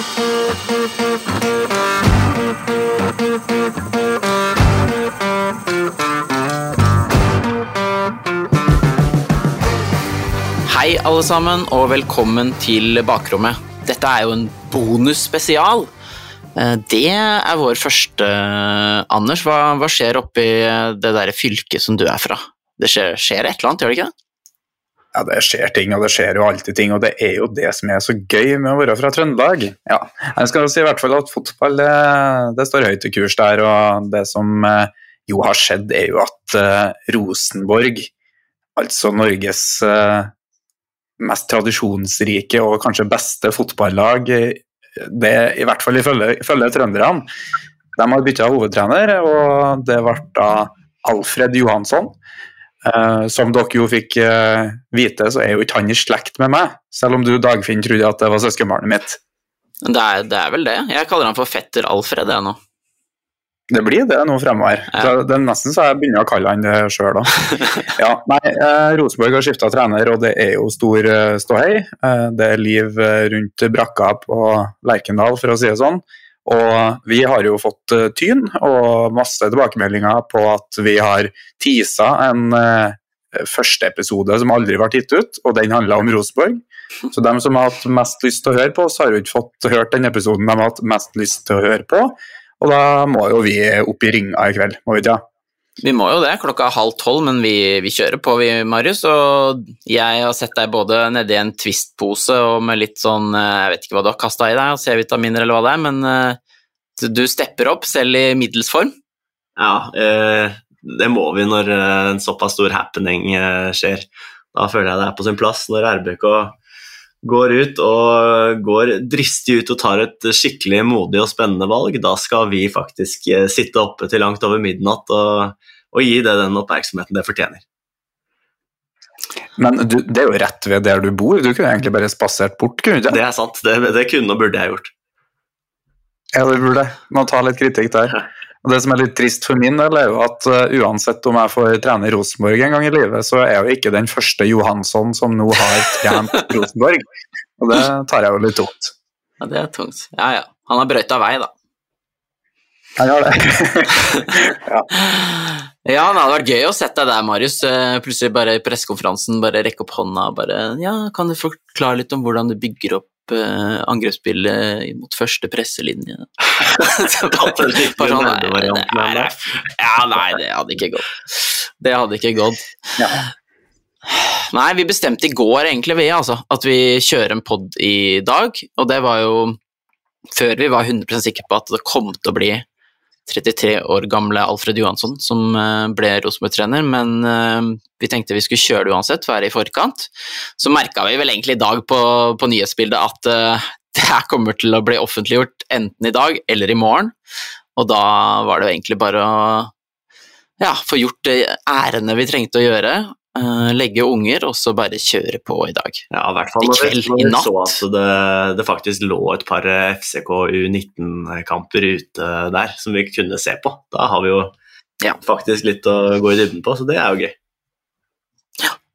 Hei, alle sammen, og velkommen til Bakrommet. Dette er jo en bonusspesial. Eh, Det er vår første Anders, hva, hva skjer oppi det derre fylket som du er fra? Det skjer, skjer et eller annet, gjør det ikke det? Ja, det skjer ting, og det skjer jo alltid ting, og det er jo det som er så gøy med å være fra Trøndelag. Ja, jeg skal si i hvert fall at fotball det, det står høyt i kurs der, og det som eh, jo har skjedd, er jo at eh, Rosenborg, altså Norges eh, mest tradisjonsrike og kanskje beste fotballag, det i hvert fall ifølge, ifølge trønderne, de har bytta hovedtrener, og det ble da Alfred Johansson. Eh, som dere jo fikk uh, vite, så er jo ikke han i slekt med meg, selv om du Dagfinn trodde at det var søskenbarnet mitt. Det er, det er vel det. Jeg kaller han for fetter Alfred, jeg nå. Det blir det nå fremover. Ja. Det er nesten så jeg begynner å kalle han det sjøl òg. Ja, nei, eh, Rosenborg har skifta trener, og det er jo stor eh, ståhei. Eh, det er liv rundt brakka på Lerkendal, for å si det sånn. Og vi har jo fått eh, tyn og masse tilbakemeldinger på at vi har teasa en eh, første episode som aldri ble gitt ut, og den handla om Rosenborg. Så dem som har hatt mest lyst til å høre på oss, har jo ikke fått hørt den episoden de har hatt mest lyst til å høre på. Og da må jo vi opp i ringa i kveld, må vi ikke? Vi må jo det, klokka er halv tolv, men vi, vi kjører på, vi, Marius. Og jeg har sett deg både nedi en Twist-pose og med litt sånn eh, Jeg vet ikke hva du har kasta i deg, C-vitaminer eller hva det er, men eh, du, stepper opp selv i middels form. Ja, eh, det må vi når en såpass stor happening skjer. Da føler jeg det er på sin plass når RBK går ut og går dristig ut og tar et skikkelig modig og spennende valg. Da skal vi faktisk eh, sitte oppe til langt over midnatt og, og gi det den oppmerksomheten det fortjener. Men du, det er jo rett ved der du bor, du kunne egentlig bare spasert bort, kunne du ikke? Det er sant, det, det kunne og burde jeg gjort. Ja, det burde. Må ta litt kritikk der. Og Det som er litt trist for min del, er jo at uh, uansett om jeg får trene Rosenborg en gang i livet, så er jeg jo ikke den første Johansson som nå har trent Rosenborg. Og det tar jeg jo litt tungt. Ja, det er tungt. Ja, ja. Han har brøyta vei, da. Jeg har det. ja. Ja, det hadde vært gøy å sette deg der, Marius. Eh, Plutselig bare i pressekonferansen bare rekke opp hånda og bare Ja, kan du forklare litt om hvordan du bygger opp eh, angrepsspillet mot første presselinje? Sånn, nei, nei, nei. Ja, nei, det hadde ikke gått. Det hadde ikke gått. Ja. Nei, vi bestemte i går egentlig, vi, altså, at vi kjører en pod i dag, og det var jo før vi var 100% sikre på at det kom til å bli 33 år gamle Alfred Johansson som eh, ble Rosenborg-trener, men eh, vi tenkte vi skulle kjøre det uansett, være i forkant. Så merka vi vel egentlig i dag på, på nyhetsbildet at eh, det her kommer til å bli offentliggjort enten i dag eller i morgen, og da var det egentlig bare å ja, få gjort det ærene vi trengte å gjøre, legge unger, og så bare kjøre på i dag. Ja, i hvert fall når vi, så at det, det faktisk lå et par FCK U19-kamper ute der som vi kunne se på. Da har vi jo Ja. faktisk litt å gå i dybden på, så det er jo gøy.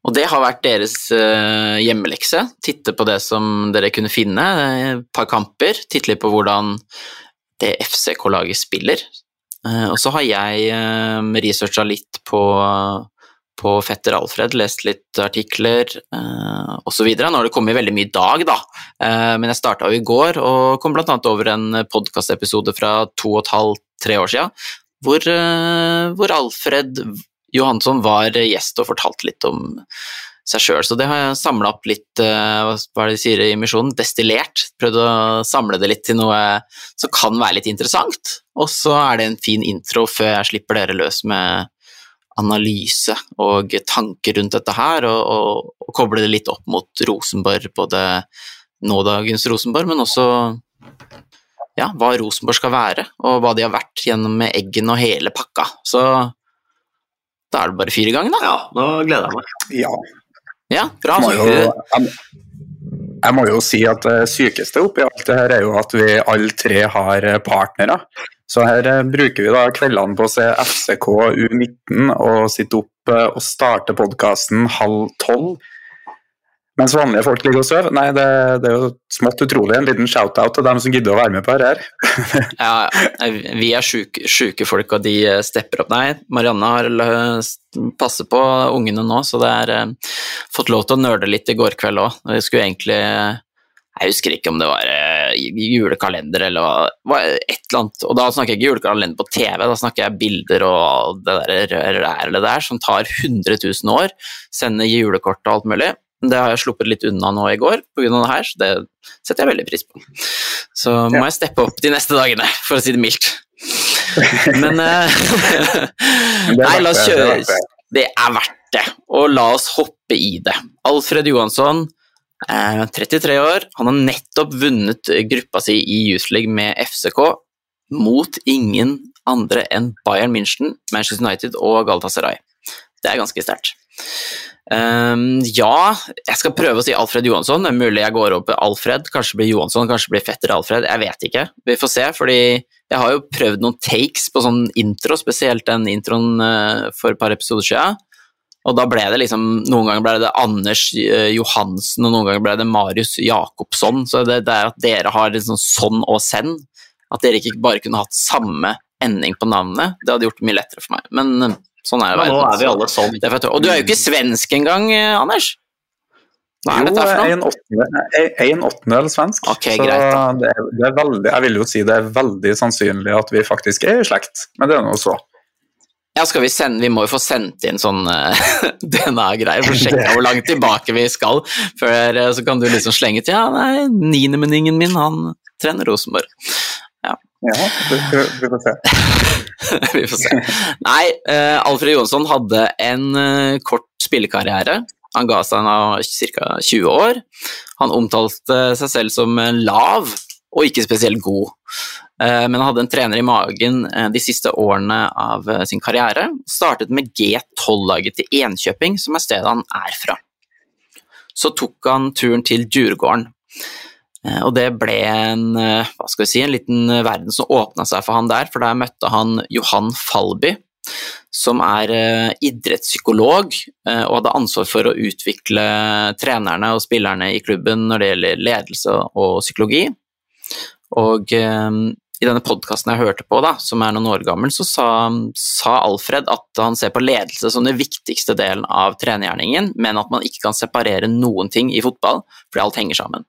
Og det har vært deres eh, hjemmelekse. Titte på det som dere kunne finne. eh, Et par kamper. Titte litt på hvordan det FCK-laget spiller. Eh, og så har jeg researcha litt på, på fetter Alfred, lest litt artikler eh, osv. Nå har det kommet veldig mye i dag, da. Eh, men jeg starta i går og kom annet over en podkastepisode fra to og et halvt, tre år sia, hvor, eh, hvor Alfred Johansson var gjest og fortalte litt om seg sjøl. Så det har jeg samla opp litt, eh, hva er det de sier i misjonen, destillert. Prøvd å samle det litt til noe som kan være litt interessant. Og så er det en fin intro før jeg slipper dere løs med analyse og tanker rundt dette her, og, og, og koble det litt opp mot Rosenborg, både nådagens Rosenborg, men også ja, hva Rosenborg skal være, og hva de har vært gjennom med Eggen og hele pakka. Så da er det bare fire ganger, da. Ja, nå gleder jeg meg. ja. Ja, bra. Må jo, jeg, jeg må jo si at det sykeste oppi alt det her er jo at vi alle tre har partnere. Så her eh, bruker vi da kveldene på å se FCK U19 og sitte opp eh, og starte podkasten halv tolv. Mens vanlige folk ligger og sover? Nei, det, det, er jo smått utrolig. En liten shout-out til dem som gidder å være med på dette her. ja, vi er sjuke folk, og de eh, stepper opp. Nei, Marianne har passer på ungene nå, så det er eh, fått lov til å nøle litt i går kveld òg. Vi skulle egentlig Jeg husker ikke om det var uh, julekalender eller hva, et eller annet. Og da snakker jeg ikke julekalender på TV, da snakker jeg bilder og det der rælet der som tar 100 000 år. Sender julekort og alt mulig. Det har jeg sluppet litt unna nå i går pga. det her, så det setter jeg veldig pris på. Så må jeg steppe opp de neste dagene, for å si det mildt. Men uh, Nei, la oss kjøre. Det er verdt det, og la oss hoppe i det. Alfred Johansson, 33 år, han har nettopp vunnet gruppa si i Youth League med FCK mot ingen andre enn Bayern München, Manchester United og Galatasaray. Det er ganske sterkt. Um, ja, jeg skal prøve å si Alfred Johansson. Det er mulig jeg går opp Alfred. Kanskje blir Johansson, kanskje blir fetter Alfred. Jeg vet ikke. Vi får se, fordi jeg har jo prøvd noen takes på sånn intro, spesielt den introen uh, for et par episoder siden. Og da ble det liksom Noen ganger ble det Anders uh, Johansen, og noen ganger ble det Marius Jacobsson. Så det, det er at dere har liksom sånn og send. At dere ikke bare kunne hatt samme ending på navnet. Det hadde gjort det mye lettere for meg. Men uh, Sånn er verden. Nå er vi alle sånn. Og du er jo ikke svensk engang, eh, Anders? Hva er jo, dette for noe? En åttendel svensk. Okay, så det er, det er veldig, jeg vil jo si det er veldig sannsynlig at vi faktisk er i slekt, men det er nå så. Ja, skal vi sende Vi må jo få sendt inn sånn uh, DNA-greier for å sjekke hvor langt tilbake vi skal. Før uh, så kan du liksom slenge til Ja, nei, niendemenningen min, han trener Rosenborg. Ja, vi får se. vi får se. Nei, uh, Alfred Jonsson hadde en kort spillekarriere. Han ga seg da ca. 20 år. Han omtalte seg selv som lav og ikke spesielt god. Uh, men han hadde en trener i magen de siste årene av sin karriere. Startet med G12-laget til Enkjøping, som er stedet han er fra. Så tok han turen til Djurgården. Eh, og det ble en, eh, hva skal vi si, en liten verden som åpna seg for han der, for der møtte han Johan Falby, som er eh, idrettspsykolog og hadde ansvar for å utvikle trenerne og spillerne i klubben når det gjelder ledelse og psykologi. Og i denne podkasten jeg hørte på, da, som er noen år gammel, så sa, sa, Alfred at han ser på ledelse som den viktigste delen av trenergjerningen, men at man ikke kan separere noen ting i fotball, fordi alt henger sammen.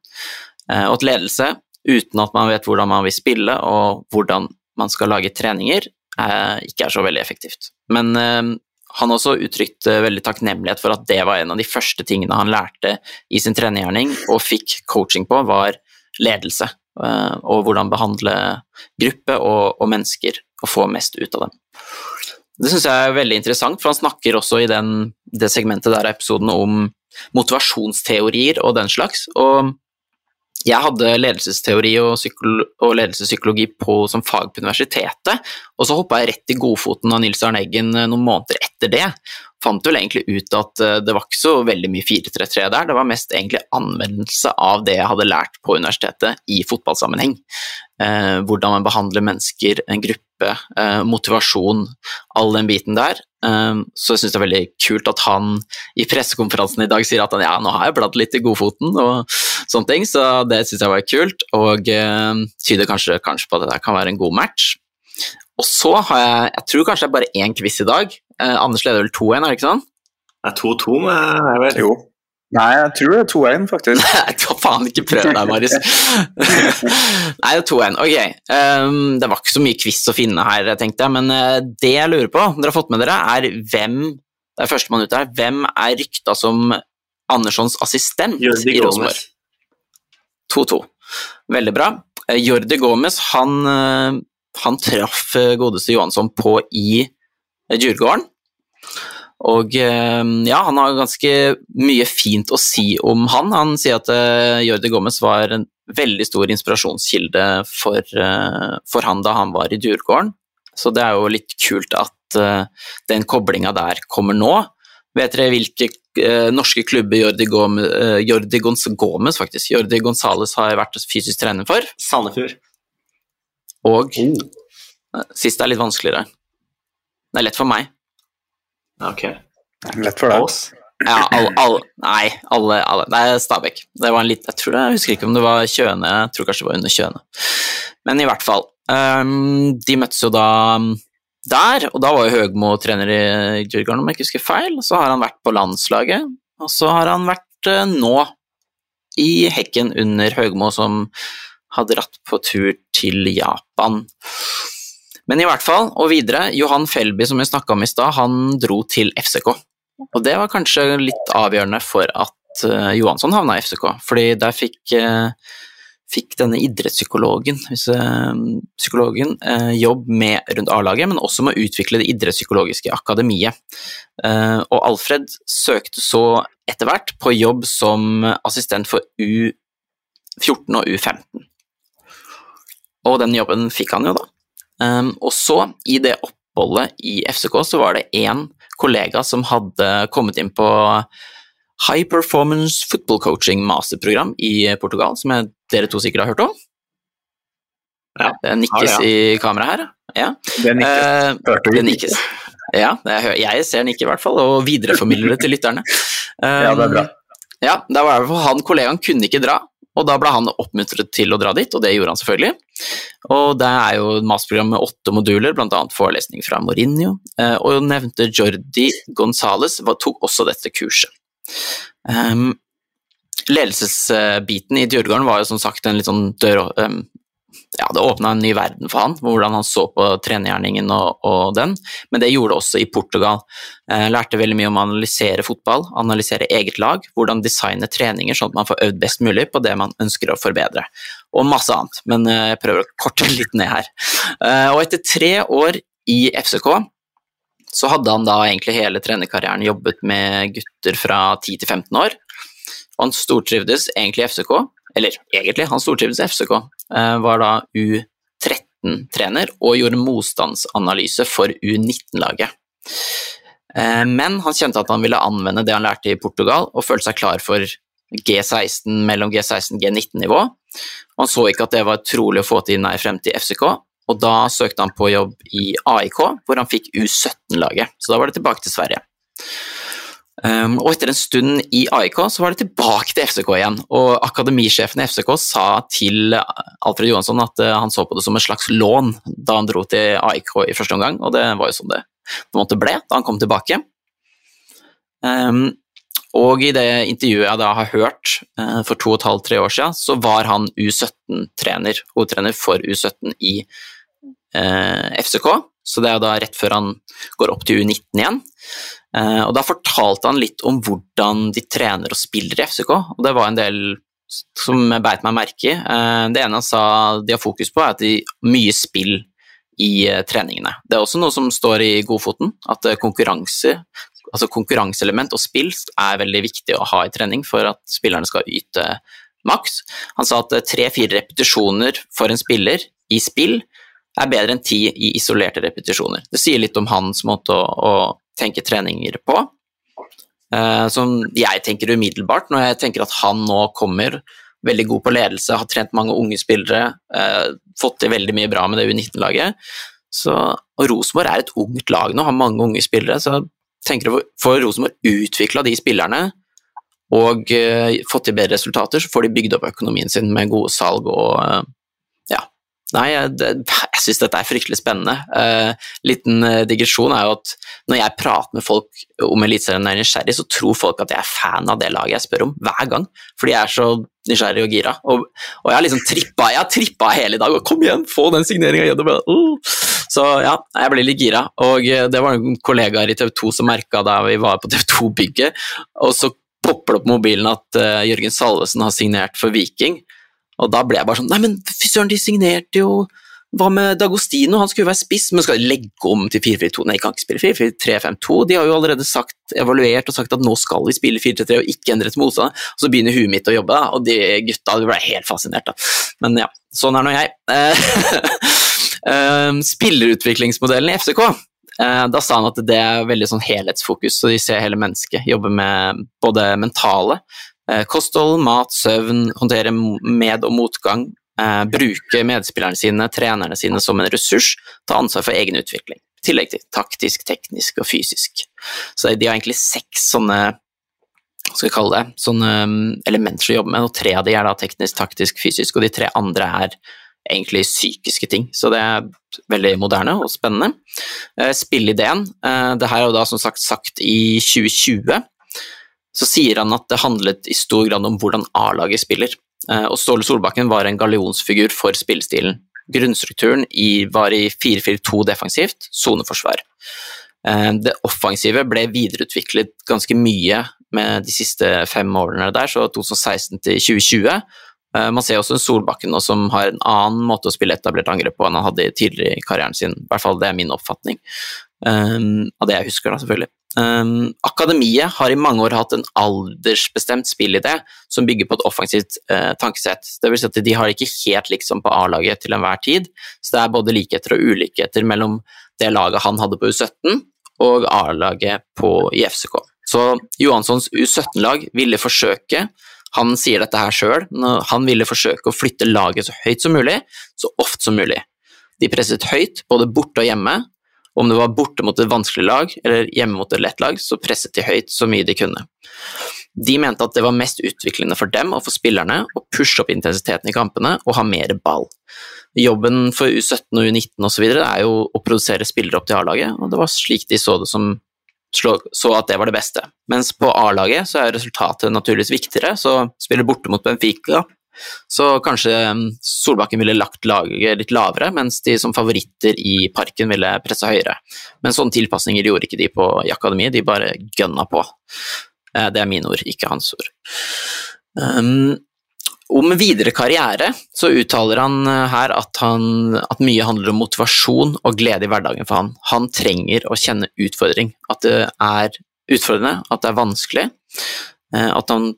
Eh, og at ledelse, uten at man vet hvordan man vil spille og hvordan man skal lage treninger, ikke er så veldig effektivt. Men eh, han også uttrykte veldig takknemlighet for at det var en av de første tingene han lærte i sin trenergjerning og fikk coaching på, var ledelse. Eh, og hvordan behandle gruppe og, og mennesker og få mest ut av dem. Det syns jeg er veldig interessant, for han snakker også i den, det segmentet der av episoden om motivasjonsteorier og den slags. Og jeg hadde ledelsesteori og, og ledelsespsykologi som fag på universitetet, og så hoppa jeg rett i godfoten av Nils Arne Eggen eh, noen måneder etter det. Fant vel egentlig ut at eh, det var ikke så veldig mye 4-3-3 der, det var mest egentlig anvendelse av det jeg hadde lært på universitetet i fotballsammenheng. Eh, hvordan man behandler mennesker, en gruppe, eh, motivasjon, all den biten der. Um, så jeg syns det er veldig kult at han i pressekonferansen i dag sier at han ja, nå har jeg bladd litt i godfoten og sånne ting, så det syns jeg var kult, og uh, tyder kanskje, kanskje, på at det kan være en god match. Og så har jeg jeg tror kanskje det er bare én quiz i dag. Uh, Anders leder vel 2-1, er det ikke sånn? Det er 2-2, men jeg vet Jo. Nei, jeg tror det er 2-1, faktisk. Nei, ta faen ikke prøv deg, Marius. Nei, det er 2-1. Ok. Um, det var ikke så mye quiz å finne her, tenkte jeg, men uh, det jeg lurer på, dere har fått med dere, er hvem det er førstemann ut her, hvem er rykta som Anderssons assistent Jordi i Rosenborg? 2-2. Veldig bra. Uh, Jordi Gomez, han, uh, han traff godeste Johansson på i Djurgården. Og eh, ja, han har ganske mye fint å si om han. Han sier at uh, Jordi Gomez var en veldig stor inspirasjonskilde for, uh, for, han da han var i Djurgården. Så det er jo litt kult at uh, den koblinga der kommer nå. Vet dere hvilke norske klubber Jordi, Gomez, Jordi Gomez faktisk, Jordi Gonzales har vært fysisk trener for? Sandefjord. Og oh. siste er litt vanskeligere. Det er lett for meg. Ok. Lett for deg. Ja, alle, alle Nei, alle, alle. Det er Stabæk. Det var en litt, jeg, tror det, jeg husker ikke om det var Kjøne, jeg tror kanskje det var under Kjøne. Men i hvert fall. Um, de møttes jo da der, og da var jo Høgmo trener i Djurgården, om jeg ikke husker feil. Så har han vært på landslaget, og så har han vært uh, nå i hekken under Høgmo, som hadde dratt på tur til Japan. Men i hvert fall, og videre, Johan Felby, som vi snakka om i stad, han dro til FCK. Og det var kanskje litt avgjørende for at uh, Johansson havna i FCK, fordi der fikk, uh, fikk denne idrettspsykologen uh, psykologen, jobb med rundt A-laget, men også med å utvikle det idrettspsykologiske akademiet. og Alfred søkte så etter hvert på jobb som assistent for U14 og U15. Og den jobben fikk han jo, da. Um, og så, i det oppholdet i FCK, så var det én kollega som hadde kommet inn på High Performance Football Coaching masterprogram i Portugal, som jeg, dere to sikkert har hørt om. Ja, det nikkes ja, ja. i kameraet her. Ja. Det nikkes. Uh, det nikkes. Ja, jeg ser nikke i hvert fall, og videreformidler det til lytterne. Um, ja, det er bra. Ja, det var det Han kollegaen kunne ikke dra, og da ble han oppmuntret til å dra dit, og det gjorde han selvfølgelig. Og det er jo et masterprogram med åtte moduler, bl.a. forelesning fra Mourinho. Eh, og nevnte Jordi Gonzales tok også dette kurset. Um, ledelsesbiten i Djurgården var jo som sagt en litt sånn dør, um, ja, det åpna en ny verden for han, hvordan han så på trenergjerningen og, og, den. Men det gjorde det også i Portugal. Jeg lærte veldig mye om å analysere fotball, analysere eget lag, hvordan designe treninger sånn at man får øvd best mulig på det man ønsker å forbedre. Og masse annet, men eh, jeg prøver å korte litt ned her. Eh, og etter tre år i FCK så hadde han da egentlig hele trenerkarrieren jobbet med gutter fra 10 til 15 år. Og han stortrivdes egentlig i FCK, eller egentlig, han stortrivdes i FCK, eh, var da U13-trener og gjorde motstandsanalyse for U19-laget. Eh, men han kjente at han ville anvende det han lærte i Portugal, og følte seg klar for G16 mellom G16 og G19-nivå. Han så ikke at det var trolig å få til nær fremtid i FCK, og da søkte han på jobb i AIK, hvor han fikk U17-laget. Så da var det tilbake til Sverige. Um, og etter en stund i AIK så var det tilbake til FCK igjen, og akademisjefen i FCK sa til Alfred Johansson at uh, han så på det som et slags lån da han dro til AIK i første omgang, og det var jo sånn det på en måte ble da han kom tilbake. Um, og i det intervjuet jeg da har hørt uh, for to og et halvt, tre år siden, så var han U17-trener, hovedtrener for U17 i uh, eh, FCK, så det er da rett før han går opp til U19 igjen. Eh, og da fortalte han litt om hvordan de trener og spiller i FCK, og det var en del som jeg beit meg merke i. Eh, det ene han sa de har fokus på, er at de har mye spill i eh, treningene. Det er også noe som står i Godfoten, at konkurranse, altså konkurranseelement og spill er veldig viktig å ha i trening for at spillerne skal yte maks. Han sa at tre-fire repetisjoner for en spiller i spill er bedre enn ti i isolerte repetisjoner. Det sier litt om hans måte å, å tenke treninger på. Uh, som jeg tenker umiddelbart når jeg tenker at han nå kommer veldig god på ledelse, har trent mange unge spillere, uh, fått til veldig mye bra med det U19-laget. Og Rosenborg er et ungt lag nå, har mange unge spillere. Så tenker å får Rosenborg utvikla de spillerne og uh, fått til bedre resultater, så får de bygd opp økonomien sin med gode salg og Nei, det, jeg syns dette er fryktelig spennende. Uh, liten uh, digresjon er jo at når jeg prater med folk om Eliteserien og er nysgjerrig, så tror folk at jeg er fan av det laget jeg spør om, hver gang. Fordi jeg er så nysgjerrig og gira. Og, og jeg har liksom trippa, jeg har trippa hele dag, og kom igjen, få den signeringa gjennom! Uh. Så ja, jeg ble litt gira. Og uh, det var noen kollegaer i TV 2 som merka da vi var på TV 2-bygget, og så popper det opp mobilen at uh, Jørgen Salvesen har signert for Viking. Og da ble jeg bare sånn Nei, men fy søren, de signerte jo Hva med Dagostino? Han skulle jo være spiss, men skal de legge om til 4-4-2? Nei, de kan ikke spille 4-4-3-5-2. De har jo allerede sagt, evaluert og sagt at nå skal vi spille 4-3-3 og ikke endre til motstander. Og så begynner huet mitt å jobbe, og de gutta ble helt fascinert. da. Men ja, sånn er nå jeg. Eh, spillerutviklingsmodellen i FCK eh, da sa han at det er veldig sånn helhetsfokus, så de ser hele mennesket. Jobber med både mentale, Eh, kosthold, mat, søvn, håndtere med- og motgang, eh, bruke medspillerne sine, trenerne sine som en ressurs, ta ansvar for egen utvikling. I tillegg til taktisk, teknisk og fysisk. Så de har egentlig seks sånne skal jeg kalle det, sånne um, elementer å jobbe med, og tre av de er da teknisk, taktisk, fysisk, og de tre andre er egentlig psykiske ting. Så det er veldig moderne og spennende. Eh, spilleideen, eh, det her er jo da som sagt sagt i 2020, så sier han at det handlet i stor grad om hvordan A-laget spiller. Eh, og Ståle Solbakken var en gallionsfigur for spillestilen. Grunnstrukturen var i 4-4-2 defensivt, soneforsvar. Det offensive ble videreutviklet ganske mye med de siste fem årene der, så 2016 til 2020 Eh, man ser også Solbakken nå som har en annen måte å spille etablert angrep på enn han hadde tidligere i karrieren sin. I hvert fall det er min oppfatning. Av det jeg husker, da, selvfølgelig. Um, akademiet har i mange år hatt en aldersbestemt spillidé som bygger på et offensivt uh, tankesett. Det vil si at de har ikke helt liksom på A-laget til enhver tid, så det er både likheter og ulikheter mellom det laget han hadde på U17 og A-laget i FCK. Så Johanssons U17-lag ville forsøke han sier dette her sjøl. Han ville forsøke å flytte laget så høyt som mulig, så ofte som mulig. De presset høyt, både borte og hjemme. Om det var borte mot et vanskelig lag eller hjemme mot et lett lag, så presset de høyt så mye de kunne. De mente at det var mest utviklende for dem og for spillerne å pushe opp intensiteten i kampene og ha mer ball. Jobben for U17 og U19 osv. er jo å produsere spillere opp til A-laget, og det var slik de så det som så at det var det beste. Mens på A-laget så er resultatet naturligvis viktigere, så spiller borte mot Benfica, så kanskje um, Solbakken ville lagt laget litt lavere, mens de som favoritter i parken ville presse høyere. Men sånne tilpasninger gjorde ikke de på i akademiet, de bare gønna på. Eh, det er mine ord, ikke hans ord. Um, om videre karriere så uttaler han eh, her at, han, at, mye handler om motivasjon og glede i hverdagen for han. Han trenger å kjenne utfordring, at det er utfordrende, at det er vanskelig. Eh, at han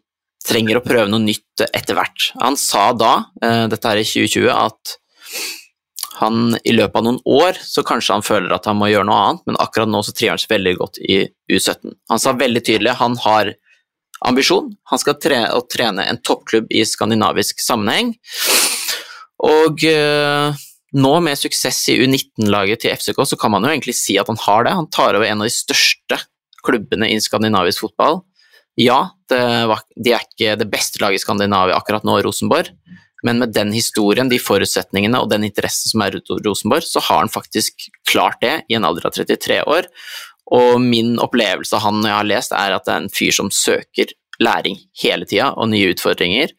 trenger å prøve noe nytt etter hvert. Han sa da, eh, dette er i 2020, at han i løpet av noen år så kanskje han føler at han må gjøre noe annet, men akkurat nå så trives han seg veldig godt i U17. Han sa veldig tydelig han har ambisjon. Han skal tre trene en toppklubb i skandinavisk sammenheng. Og uh, nå med suksess i U19-laget til FCK, så kan man jo egentlig si at han har det. Han tar over en av de største klubbene i skandinavisk fotball. Ja, det var, de er ikke det beste laget i Skandinavia akkurat nå, Rosenborg, men med den historien, de forutsetningene og den interessen som er rundt Rosenborg, så har han faktisk klart det i en alder av 33 år. Og min opplevelse av han jeg har lest, er at det er en fyr som søker læring hele tida og nye utfordringer.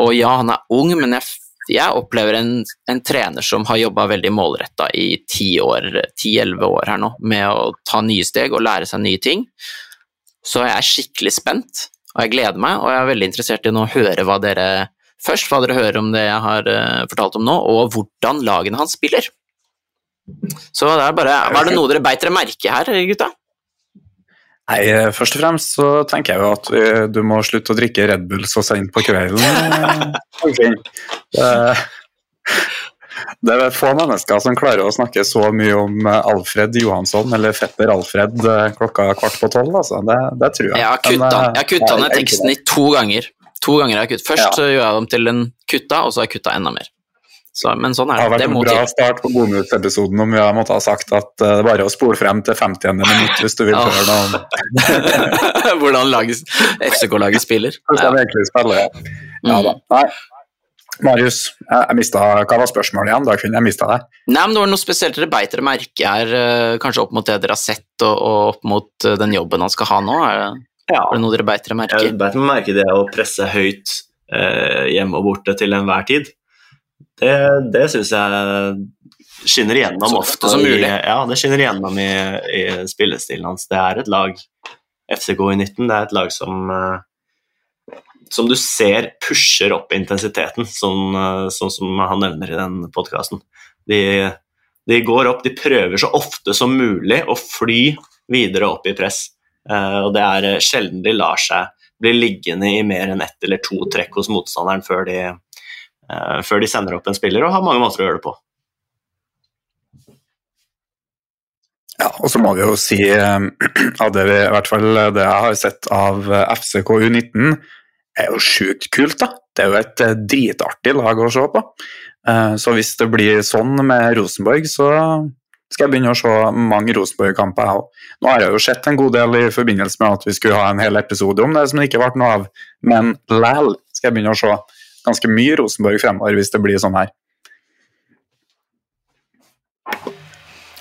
Og ja, han er ung, men jeg, jeg opplever en, en, trener som har jobba veldig målretta i ti-elleve år, år her nå, med å ta nye steg og lære seg nye ting. Så jeg er skikkelig spent, og jeg gleder meg, og jeg er veldig interessert i å høre hva dere først hva dere hører om det jeg har uh, fortalt om nå, og hvordan lagene hans spiller. Så det er bare Var det noe dere beit dere merke her, gutta? Nei, Først og fremst så tenker jeg jo at eh, du må slutte å drikke Red Bull så sent på kvelden. Det, er få mennesker som klarer å snakke så mye om Alfred Johansson, eller fetter Alfred, eh, klokka kvart på tolv. Altså. Det, det, tror jeg. Jeg har kutta, eh, jeg har ned teksten i to ganger. To ganger har jeg kuttet. Først ja. så gjør jeg dem til en kutta, og så har jeg kutta enda mer. Så, men sånn er det. Det har vært en bra start på bonusepisoden om vi har måttet ha sagt at det er bare å spole frem til 50. minutt hvis du vil høre noe om Hvordan FCK-laget spiller. Hvordan ja. egentlig spiller, ja. ja da. Mm. Nei. Marius, jeg, mista hva var spørsmålet igjen? Da kunne jeg mista deg. Nei, men Det var noe spesielt dere beit dere merke her, eh, kanskje opp mot det dere har sett, og, og opp mot eh, den jobben han skal ha nå? Er det, ja. er det noe dere beit dere merke? Jeg beit meg merke det å presse høyt eh, hjemme og borte til enhver tid. Det, det syns jeg skinner igjennom. Så ofte som mulig. ja, det skinner igjennom i, i, spillestilen hans. Det er et lag, FCK i 19, det er et lag som eh, som du ser pusher opp intensiteten, sånn, eh, sånn som han nevner i den podkasten. De, de, går opp, de prøver så ofte som mulig å fly videre opp i press. Uh, og det er sjelden de lar seg bli liggende i mer enn ett eller to trekk hos motstanderen før de, før de sender opp en spiller, og har mange måter å gjøre det på. Ja, og så må vi jo si av det, vi, i hvert fall det jeg har sett av FCK U19, er jo sjukt kult. da. Det er jo et eh, dritartig lag å se på. Så hvis det blir sånn med Rosenborg, så skal jeg begynne å se mange Rosenborg-kamper, jeg òg. Nå har jeg jo sett en god del i forbindelse med at vi skulle ha en hel episode om det som det ikke ble noe av, men læl skal jeg begynne å se ganske mye Rosenborg fremover hvis det blir sånn her.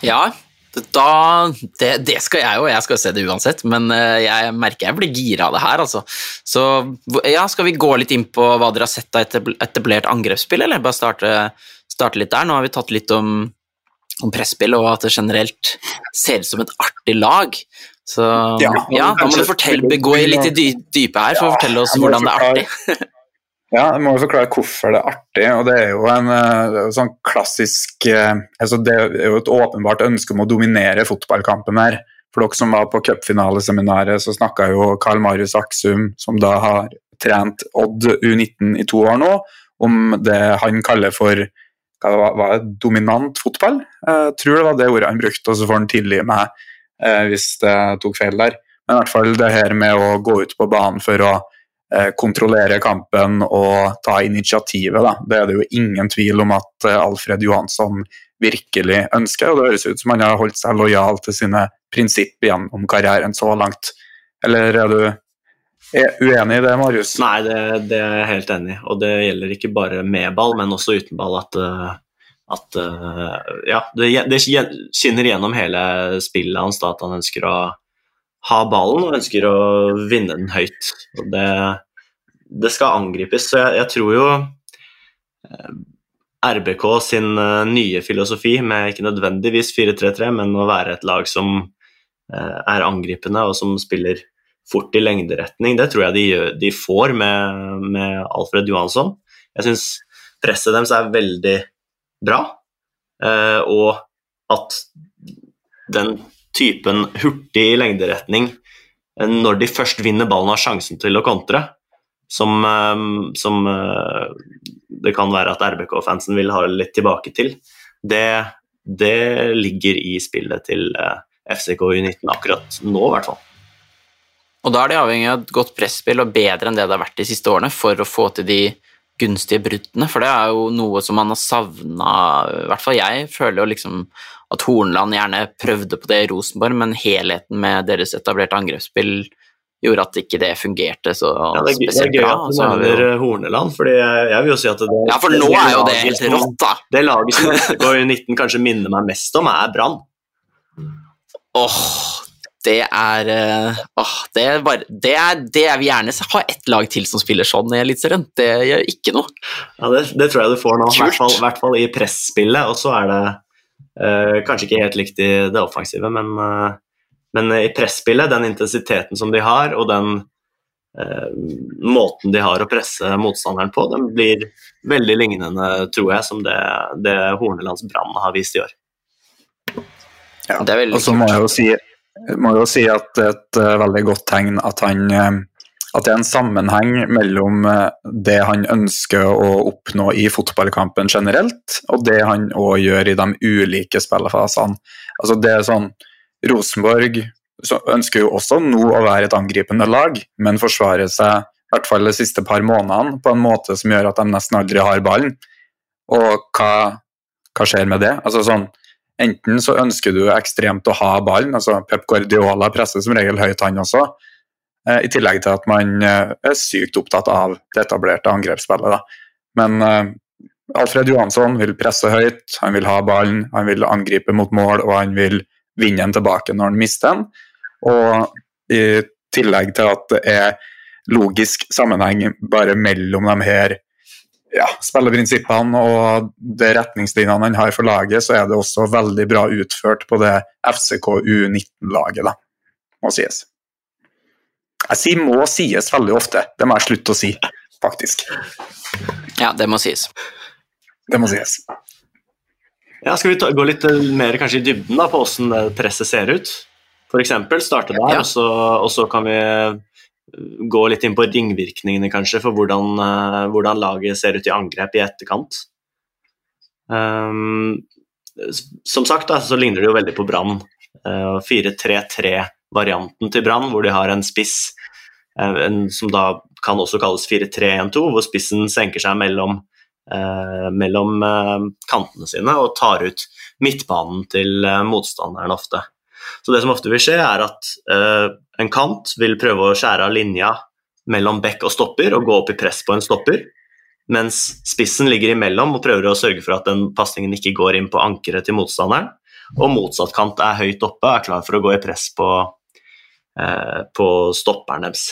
Ja, da, det, det, skal jeg jo, jeg skal se det uansett, men eh, jeg merker jeg blir gira av det her, altså. Så ja, skal vi gå litt inn på hva dere har sett av etablert angrepsspill, eller bare starte, starte litt der? Nå har vi tatt litt om om presspill, og at det generelt ser ut som et artig lag. Så ja, ja da må du fortelle, gå litt i dypet her for å fortelle oss hvordan det er artig. ja, jeg må jo forklare hvorfor det er artig. og Det er jo en uh, sånn klassisk uh, altså Det er jo et åpenbart ønske om å dominere fotballkampen her. For dere som var på cupfinaleseminaret, så snakka jo Karl Marius Aksum, som da har trent Odd U19 i to år nå, om det han kaller for hva var, var det, dominant fotball. Jeg tror det var det ordet han brukte, og så får han tilgi meg eh, hvis det tok feil der. Men i hvert fall det her med å gå ut på banen for å eh, kontrollere kampen og ta initiativet, da. det er det jo ingen tvil om at eh, Alfred Johansson virkelig ønsker. Og det høres ut som han har holdt seg lojal til sine prinsipp gjennom karrieren så langt. Eller er du uenig i det, Marius? Nei, det, det, er jeg helt enig i. Og det gjelder ikke bare med ball, men også uten ball. At, eh, at eh, ja, det, det, skinner gjennom hele spillet hans da, at han ønsker å ha ballen og ønsker å vinne den høyt. Og det, det skal angripes. Så jeg, jeg tror jo eh, RBK sin nye filosofi med ikke nødvendigvis 4-3-3, men å være et lag som er angripende og som spiller fort i lengderetning. Det tror jeg de, de får med, med, Alfred Johansson. Jeg syns presset deres er veldig bra, eh, og at den typen hurtig lengderetning, eh, når de først vinner ballen, har sjansen til å kontre, som, eh, som eh, det kan være at RBK-fansen vil ha litt tilbake til, det, det ligger i spillet til FCK U19 akkurat nå, i hvert fall. Og da er de avhengig av et godt presspill og bedre enn det det har vært de siste årene for å få til de gunstige bruddene, for det er jo noe som man har savna I hvert fall jeg føler jo liksom at Hornland gjerne prøvde på det i Rosenborg, men helheten med deres etablerte angrepsspill gjorde at ikke det fungerte så ja, det, spesielt bra. Det er gøy at du nevner jo... Horneland, for jeg, jeg, vil jo si at det, Ja, for nå er jo det helt rått, da. Det laget som FK 19 kanskje minner meg mest om, er Brann. Åh, oh, det er uh, åh, det, er bare, det, er, det jeg vil gjerne ha ett lag til som spiller sånn i Eliteserien. Det gjør ikke noe. Ja, det, det, tror jeg du får nå, i hvert, hvert, fall i presspillet. Og så er det kanskje ikke helt likt i det offensive, men, uh, men, i presspillet, den intensiteten som de har, og den måten de har å presse motstanderen på, den blir veldig lignende, tror jeg, som det, det Hornelands Brann har vist i år. Ja, og så må jeg jo si jeg jo si at det er et uh, veldig godt tegn at han uh, at det er en sammenheng mellom uh, det han ønsker å oppnå i fotballkampen generelt, og det han òg gjør i de ulike spillefasene. Altså det er sånn, Rosenborg ønsker jo også nå å være et angripende lag, men forsvarer seg i hvert fall de siste par månedene på en måte som gjør at de nesten aldri har ballen. Og hva, hva skjer med det? Altså sånn, Enten så ønsker du ekstremt å ha ballen, altså Pep Guardiola presser som regel høyt, han også. Eh, I tillegg til at man eh, er sykt opptatt av det etablerte angrepsspillet. Da. Men uh, Alfred Johansson vil presse høyt, han vil ha ballen, han vil angripe mot mål og han vil vinne den tilbake når han mister den. Og i tillegg til at det er logisk sammenheng bare mellom de her ja, spilleprinsippene og de retningslinjene han har for laget, så er det også veldig bra utført på det FCK U19-laget, da, må sies. Jeg sier 'må sies' veldig ofte. Det må jeg slutte å si, faktisk. Ja, det må sies. Det må sies. Ja, Skal vi ta, gå litt mer kanskje i dybden da, på hvordan presset ser ut? F.eks. starte der, ja. og, så, og så kan vi gå litt inn på ringvirkningene, kanskje, for hvordan, hvordan laget ser ut i angrep i etterkant. Um, som sagt da, så ligner det jo veldig på Brann. Uh, 4-3-3-varianten til Brann, hvor de har en spiss uh, en, som da kan også kalles 4-3-1-2, hvor spissen senker seg mellom eh, mellom eh, kantene sine og tar ut midtbanen til eh, motstanderen ofte. Så det som ofte vil skje, er at eh, en kant vil prøve å skjære av linja mellom bekk og stopper og gå opp i press på en stopper, mens spissen ligger imellom og prøver å sørge for at den pasningen ikke går inn på ankeret til motstanderen, og motsatt kant er høyt oppe og er klar for å gå i press på, eh, på stopperen deres.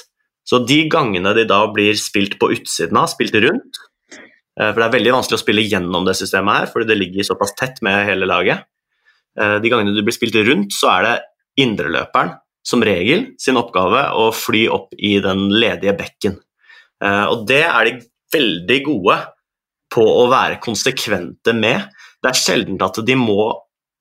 Så de gangene de da blir spilt på utsiden av, spilt rundt, eh, for det er veldig vanskelig å spille gjennom det systemet her, fordi det ligger såpass tett med hele laget, Eh, de gangene du blir spilt rundt, så er det indreløperen som regel sin oppgave å fly opp i den ledige bekken. Eh, og det er de veldig gode på å være konsekvente med. Det er sjelden at de må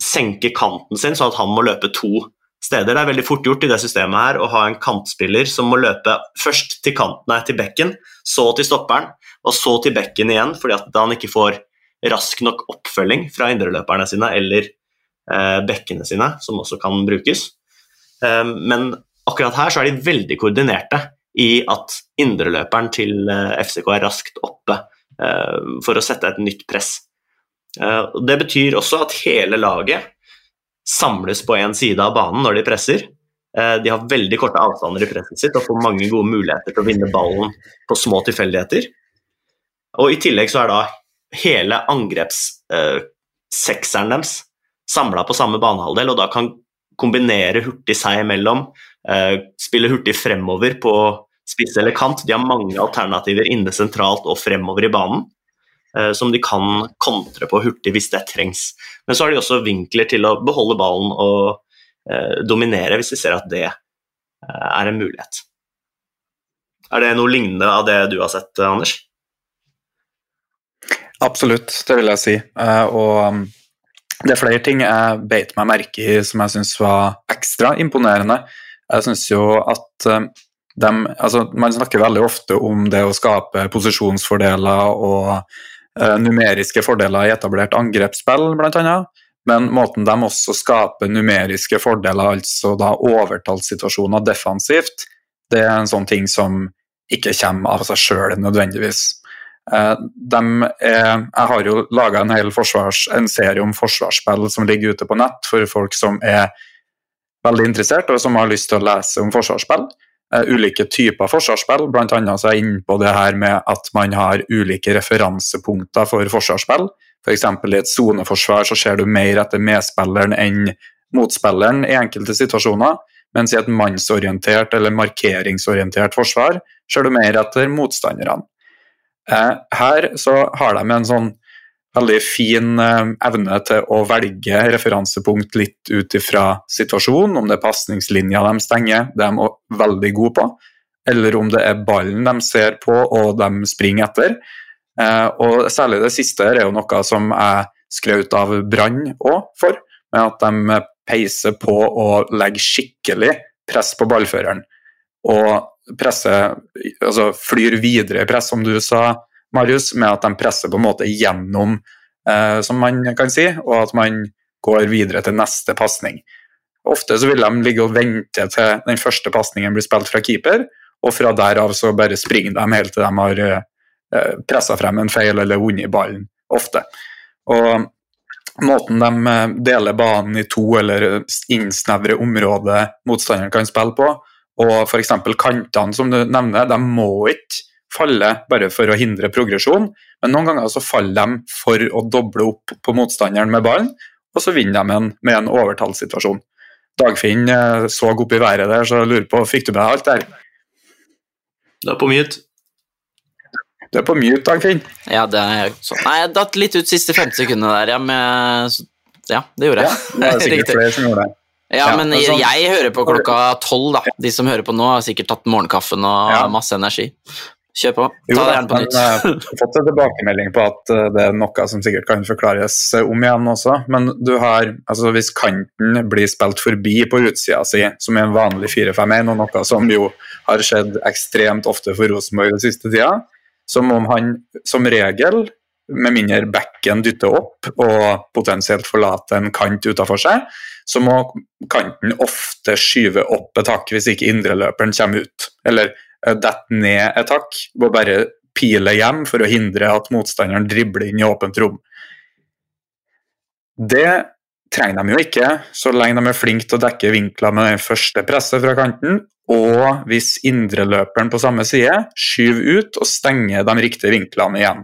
senke kanten sin sånn at han må løpe to steder. Det er veldig fort gjort i det systemet her å ha en kantspiller som må løpe først til kanten, nei, til bekken, så til stopperen, og så til bekken igjen, fordi at han ikke får rask nok oppfølging fra indreløperne sine eller Eh, bekkene sine, som også kan brukes. Eh, men akkurat her så er de veldig koordinerte i at indreløperen til eh, FCK er raskt oppe for å sette et nytt press. Det betyr også at hele laget samles på én side av banen når de presser. De har veldig korte avstander i presset sitt og får mange gode muligheter til å vinne ballen på små tilfeldigheter. Og I tillegg så er da hele angrepssekseren deres samla på samme banehalvdel, og da kan kombinere hurtig seg imellom, eh, spille hurtig fremover på spiss eller kant. De har mange alternativer inne sentralt og fremover i banen eh, som de kan kontre på hurtig hvis det trengs. Men så har de også vinkler til å beholde ballen og eh, dominere hvis de ser at det eh, er en mulighet. Er det noe lignende av det du har sett, Anders? Absolutt, det vil jeg si. Eh, og det er flere ting jeg beit meg merke i som jeg syns var ekstra imponerende. Jeg syns jo at eh, de, altså Man snakker veldig ofte om det å skape posisjonsfordeler og numeriske fordeler i etablert angrepsspill, bl.a. Men måten de også skaper numeriske fordeler, altså da overtallssituasjoner defensivt, det er en sånn ting som ikke kommer av seg sjøl nødvendigvis. De er, jeg har jo laga en, en serie om forsvarsspill som ligger ute på nett for folk som er veldig interessert og som har lyst til å lese om forsvarsspill. Uh, ulike typer forsvarsspill, bl.a. så er jeg inne på det her med at man har ulike referansepunkter for forsvarsspill. F.eks. For i et soneforsvar så ser du mer etter medspilleren enn motspilleren i enkelte situasjoner. Mens i et mannsorientert eller markeringsorientert forsvar ser du mer etter motstanderne. Eh, her så har de en sånn veldig fin eh, evne til å velge referansepunkt litt ut ifra situasjonen, om det er pasningslinja de stenger, det er de veldig gode på, eller om det er ballen de ser på og de springer etter. Eh, og Særlig det siste er jo noe som jeg skrøt av Brann òg for, med at de peiser på og legger skikkelig press på ballføreren. Og presser, altså flyr videre i press, som du sa, Marius, med at de presser på en måte gjennom, eh, som man kan si, og at man går videre til neste pasning. Ofte så vil de ligge og vente til den første pasningen blir spilt fra keeper, og fra derav så bare springer de helt til de har eh, pressa frem en feil eller vunnet ballen, ofte. Og måten de eh, deler banen i to eller innsnevrer området motstanderen kan spille på, og f.eks. kantene som du nevner, de må ikke falle bare for å hindre progresjon, men noen ganger så faller de for å doble opp på motstanderen med ballen, og så vinner de en, med en overtallssituasjon. Dagfinn eh, så opp i været der, så jeg lurer på, fikk du med alt der? Du er på mute. Du er på mute, Dagfinn. Ja, det er sånn. Nei, jeg datt litt ut siste 50 sekundene der, ja, med, ja det gjorde jeg. Ja, det er sikkert flere som gjorde det. Ja, men sånn, jeg hører på klokka tolv, da. De som hører på nå, har sikkert tatt morgenkaffen og ja. masse energi. Kjør på. Ta det gjerne på nytt. Jeg har fått en tilbakemelding på at eh, det er noe som sikkert kan forklares eh, om igjen også. Men du har, altså hvis kanten blir spilt forbi på utsida si, som er en vanlig 4-5-1, og noe som jo har skjedd ekstremt ofte for Rosenborg den siste tida, som om han som regel med mindre bekken dytter opp og potensielt forlater en kant utafor seg, så må kanten ofte skyve opp et hakk hvis ikke indreløperen kommer ut. Eller eh, detter ned et hakk og bare pile hjem for å hindre at motstanderen dribler inn i åpent rom. Det trenger de jo ikke, så lenge de er flinke til å dekke vinkler med det første presset fra kanten, og hvis indreløperen på samme side skyver ut og stenger de riktige vinklene igjen.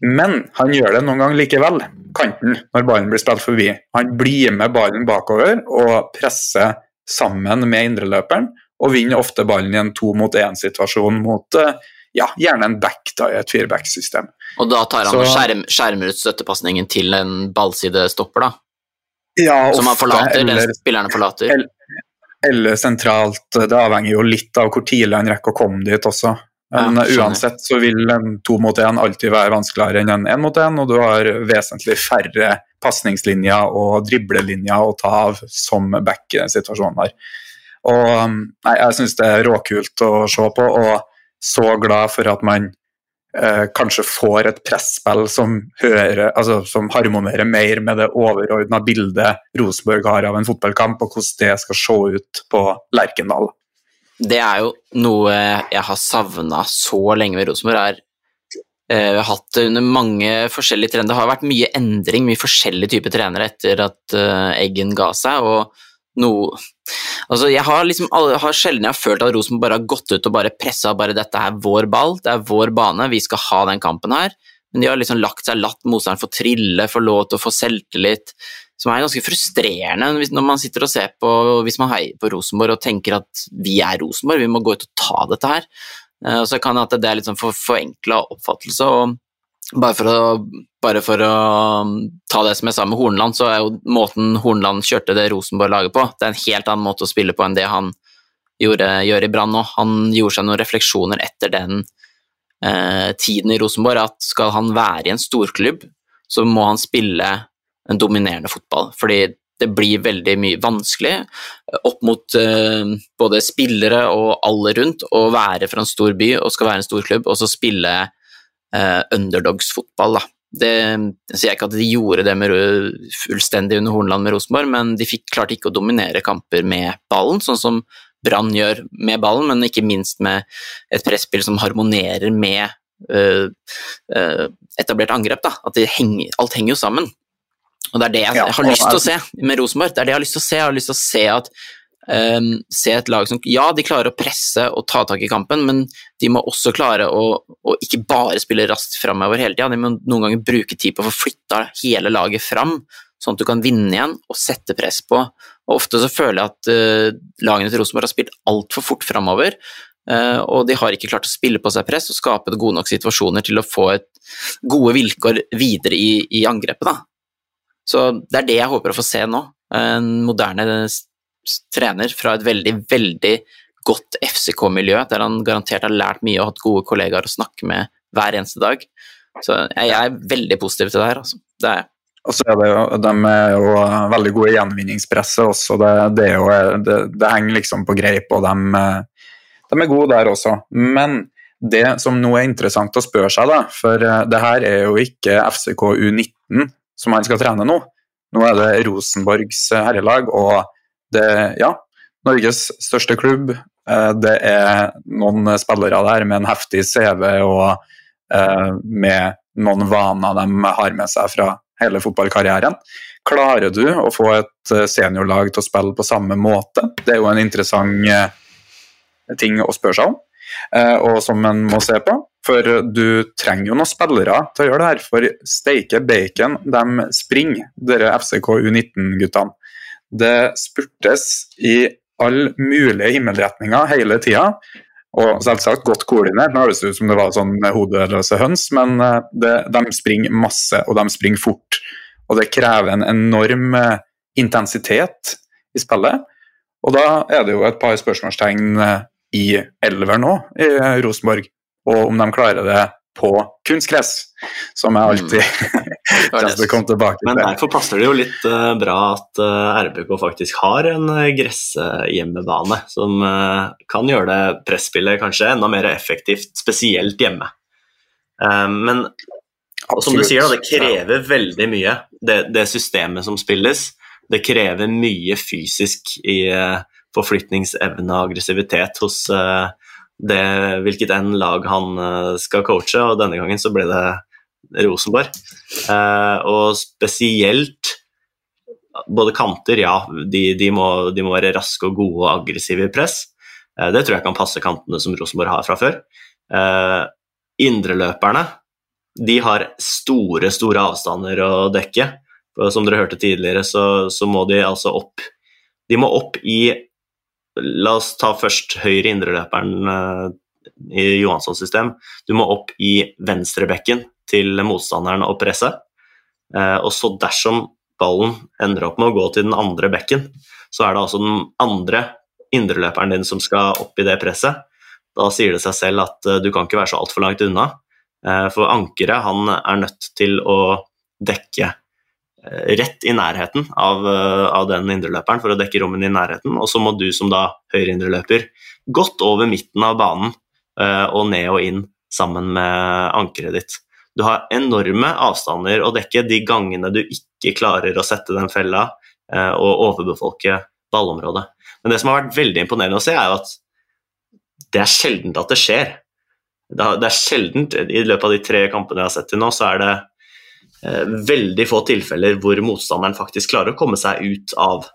Men han gjør det noen ganger likevel, kanten, når ballen blir spilt forbi. Han blir med ballen bakover og presser sammen med indreløperen, og vinner ofte ballen i en to mot én-situasjon mot eh, ja, gjerne en back da, i et fireback-system. Og da tar han Så- og skjerm, skjermer ut støttepasningen til en ballsidestopper, da? Ja, Som han forlater, eller, den spillerne forlater? eller- eller sentralt. Det avhenger jo litt av hvor tidlig han rekker å komme dit også. Men Ja, uansett så vil en to mot én alltid være vanskeligere enn en én mot én, og du har vesentlig færre pasningslinjer og driblelinjer å ta av som back i den situasjonen her. Og um, nei, jeg syns det er råkult å se på, og så glad for at man eh, kanskje får et presspill som, altså, som harmonerer mer med det overordna bildet Rosenborg har av en fotballkamp, og hvordan det skal se ut på Lerkendal. Det er jo noe jeg har savna så lenge ved Rosenborg. eh, Vi har hatt det under mange forskjellige trenere. Det har vært mye endring, mye forskjellige typer trenere etter at eh, Eggen ga seg. og noe Altså, jeg har liksom har sjelden jeg har følt at Rosenborg bare har gått ut og bare pressa bare dette er vår ball, det er vår bane, vi skal ha den kampen her. Men de har liksom lagt seg latt motstanderen få trille, få lov til å få selvtillit. Som er ganske frustrerende når man sitter og ser på hvis man heier på Rosenborg og tenker at vi er Rosenborg, vi må gå ut og ta dette her. Eh, så kan det at det er litt sånn for forenkla oppfattelse. og bare for, å, bare for å um, ta det som jeg sa med Hornland, så er jo måten Hornland kjørte det Rosenborg-laget på, det er en helt annen måte å spille på enn det han gjorde, gjør i Brann nå. Han gjorde seg noen refleksjoner etter den eh, tiden i Rosenborg, at skal han være i en storklubb, så må han spille en dominerende fotball. Fordi det blir veldig mye vanskelig eh, opp mot eh, både spillere og alle rundt å være fra en stor by og skal være en storklubb, og så spille eh, underdogs-fotball. Det jeg sier ikke at de gjorde det med, fullstendig under Hornland med Rosenborg, men de fikk, klarte ikke å dominere kamper med ballen, sånn som Brann gjør med ballen, men ikke minst med et presspill som harmonerer med eh, eh, etablert angrep. Da. At det henger, alt henger jo sammen. Og det er det jeg, jeg har lyst til å se med Rosenborg. Det er det jeg har lyst til å se. Jeg har lyst til å se at ehm, se et lag som Ja, de klarer å presse og ta tak i kampen, men de må også klare å, å ikke bare spille raskt framover hele tida. De må noen ganger bruke tid på å få flytta hele laget fram, sånn at du kan vinne igjen og sette press på. Og ofte så føler jeg at uh, lagene til Rosenborg har spilt altfor fort framover. Uh, og de har ikke klart å spille på seg press og skape gode nok situasjoner til å få et gode vilkår videre i, i angrepet. Da. Så det er det jeg håper å få se nå. En moderne trener fra et veldig, veldig godt FCK-miljø, der han garantert har lært mye og hatt gode kollegaer å snakke med hver eneste dag. Så jeg, er veldig positiv til det her, altså. Det er jeg. Og så er det jo, De er jo veldig gode i gjenvinningspresset også. Det, det, jo, det, det henger liksom på greip, og de, de er gode der også. Men det som nå er interessant å spørre seg, da, for eh, det her er jo ikke FCK U19 som han skal trene nå. Nå er det Rosenborgs herrelag, og det ja, Norges største klubb. Eh, Det er noen spillere der med en heftig CV og eh, med noen vaner de har med seg fra hele fotballkarrieren. Klarer du å få et eh, seniorlag til å spille på samme måte? Det er jo en interessant ting å spørre seg om, og som en må se på. For du trenger jo noen spillere til å gjøre det her. For steike bacon, de springer, dere FCK U19-guttene. Det spurtes i alle mulige himmelretninger hele tida. Og selvsagt godt koordinert. Nå høres det ut som det var sånn hodeløse høns, men eh, det, de springer masse, og de springer fort. Og det krever en enorm eh, intensitet i spillet. Og da er det jo et par spørsmålstegn eh, i elveren nå, i Rosenborg. Og om de klarer det på kunstgress, som jeg alltid kommer til tilbake til. Men derfor passer det jo litt uh, bra at uh, RBK faktisk har en uh, gresshjemmebane som uh, kan gjøre det presspillet kanskje enda mer effektivt, spesielt hjemme. Eh, men og som du sier, da, det krever veldig mye, det, det systemet som spilles. Det krever mye fysisk i eh, forflytningsevne og aggressivitet hos, eh, det, hvilket enn lag han eh, skal coache, og denne gangen så ble det Rosenborg. Eh, og spesielt både kanter, ja, de, de, må, de, må, være raske og gode og aggressive i press. Eh, det tror jeg kan passe kantene som Rosenborg har fra før. Indreløperne de har store, store avstander å dekke. Som dere hørte tidligere, så, så må de altså opp De må opp i La oss ta først høyre indreløperen uh, i Johanssons system. Du må opp i venstrebekken til motstanderen og presse. Uh, og så dersom ballen ender opp med å gå til den andre bekken, så er det altså den andre indreløperen din som skal opp i det presset. Da sier det seg selv at uh, du kan ikke være så altfor langt unna. For ankeret han er nødt til å dekke Eh, rett i nærheten av, eh, av den indreløperen for å dekke rommene i nærheten. Og så må du som da høyre indreløper godt over midten av banen eh, og ned og inn sammen med ankeret ditt. Du har enorme avstander å dekke de gangene du ikke klarer å sette den fella og overbefolke ballområdet. Men det som har vært veldig imponerende å se, er at det er sjeldent at det skjer. Det er sjeldent, I løpet av de tre kampene jeg har sett til nå, så er det Eh, veldig få tilfeller hvor motstanderen faktisk klarer å komme seg ut av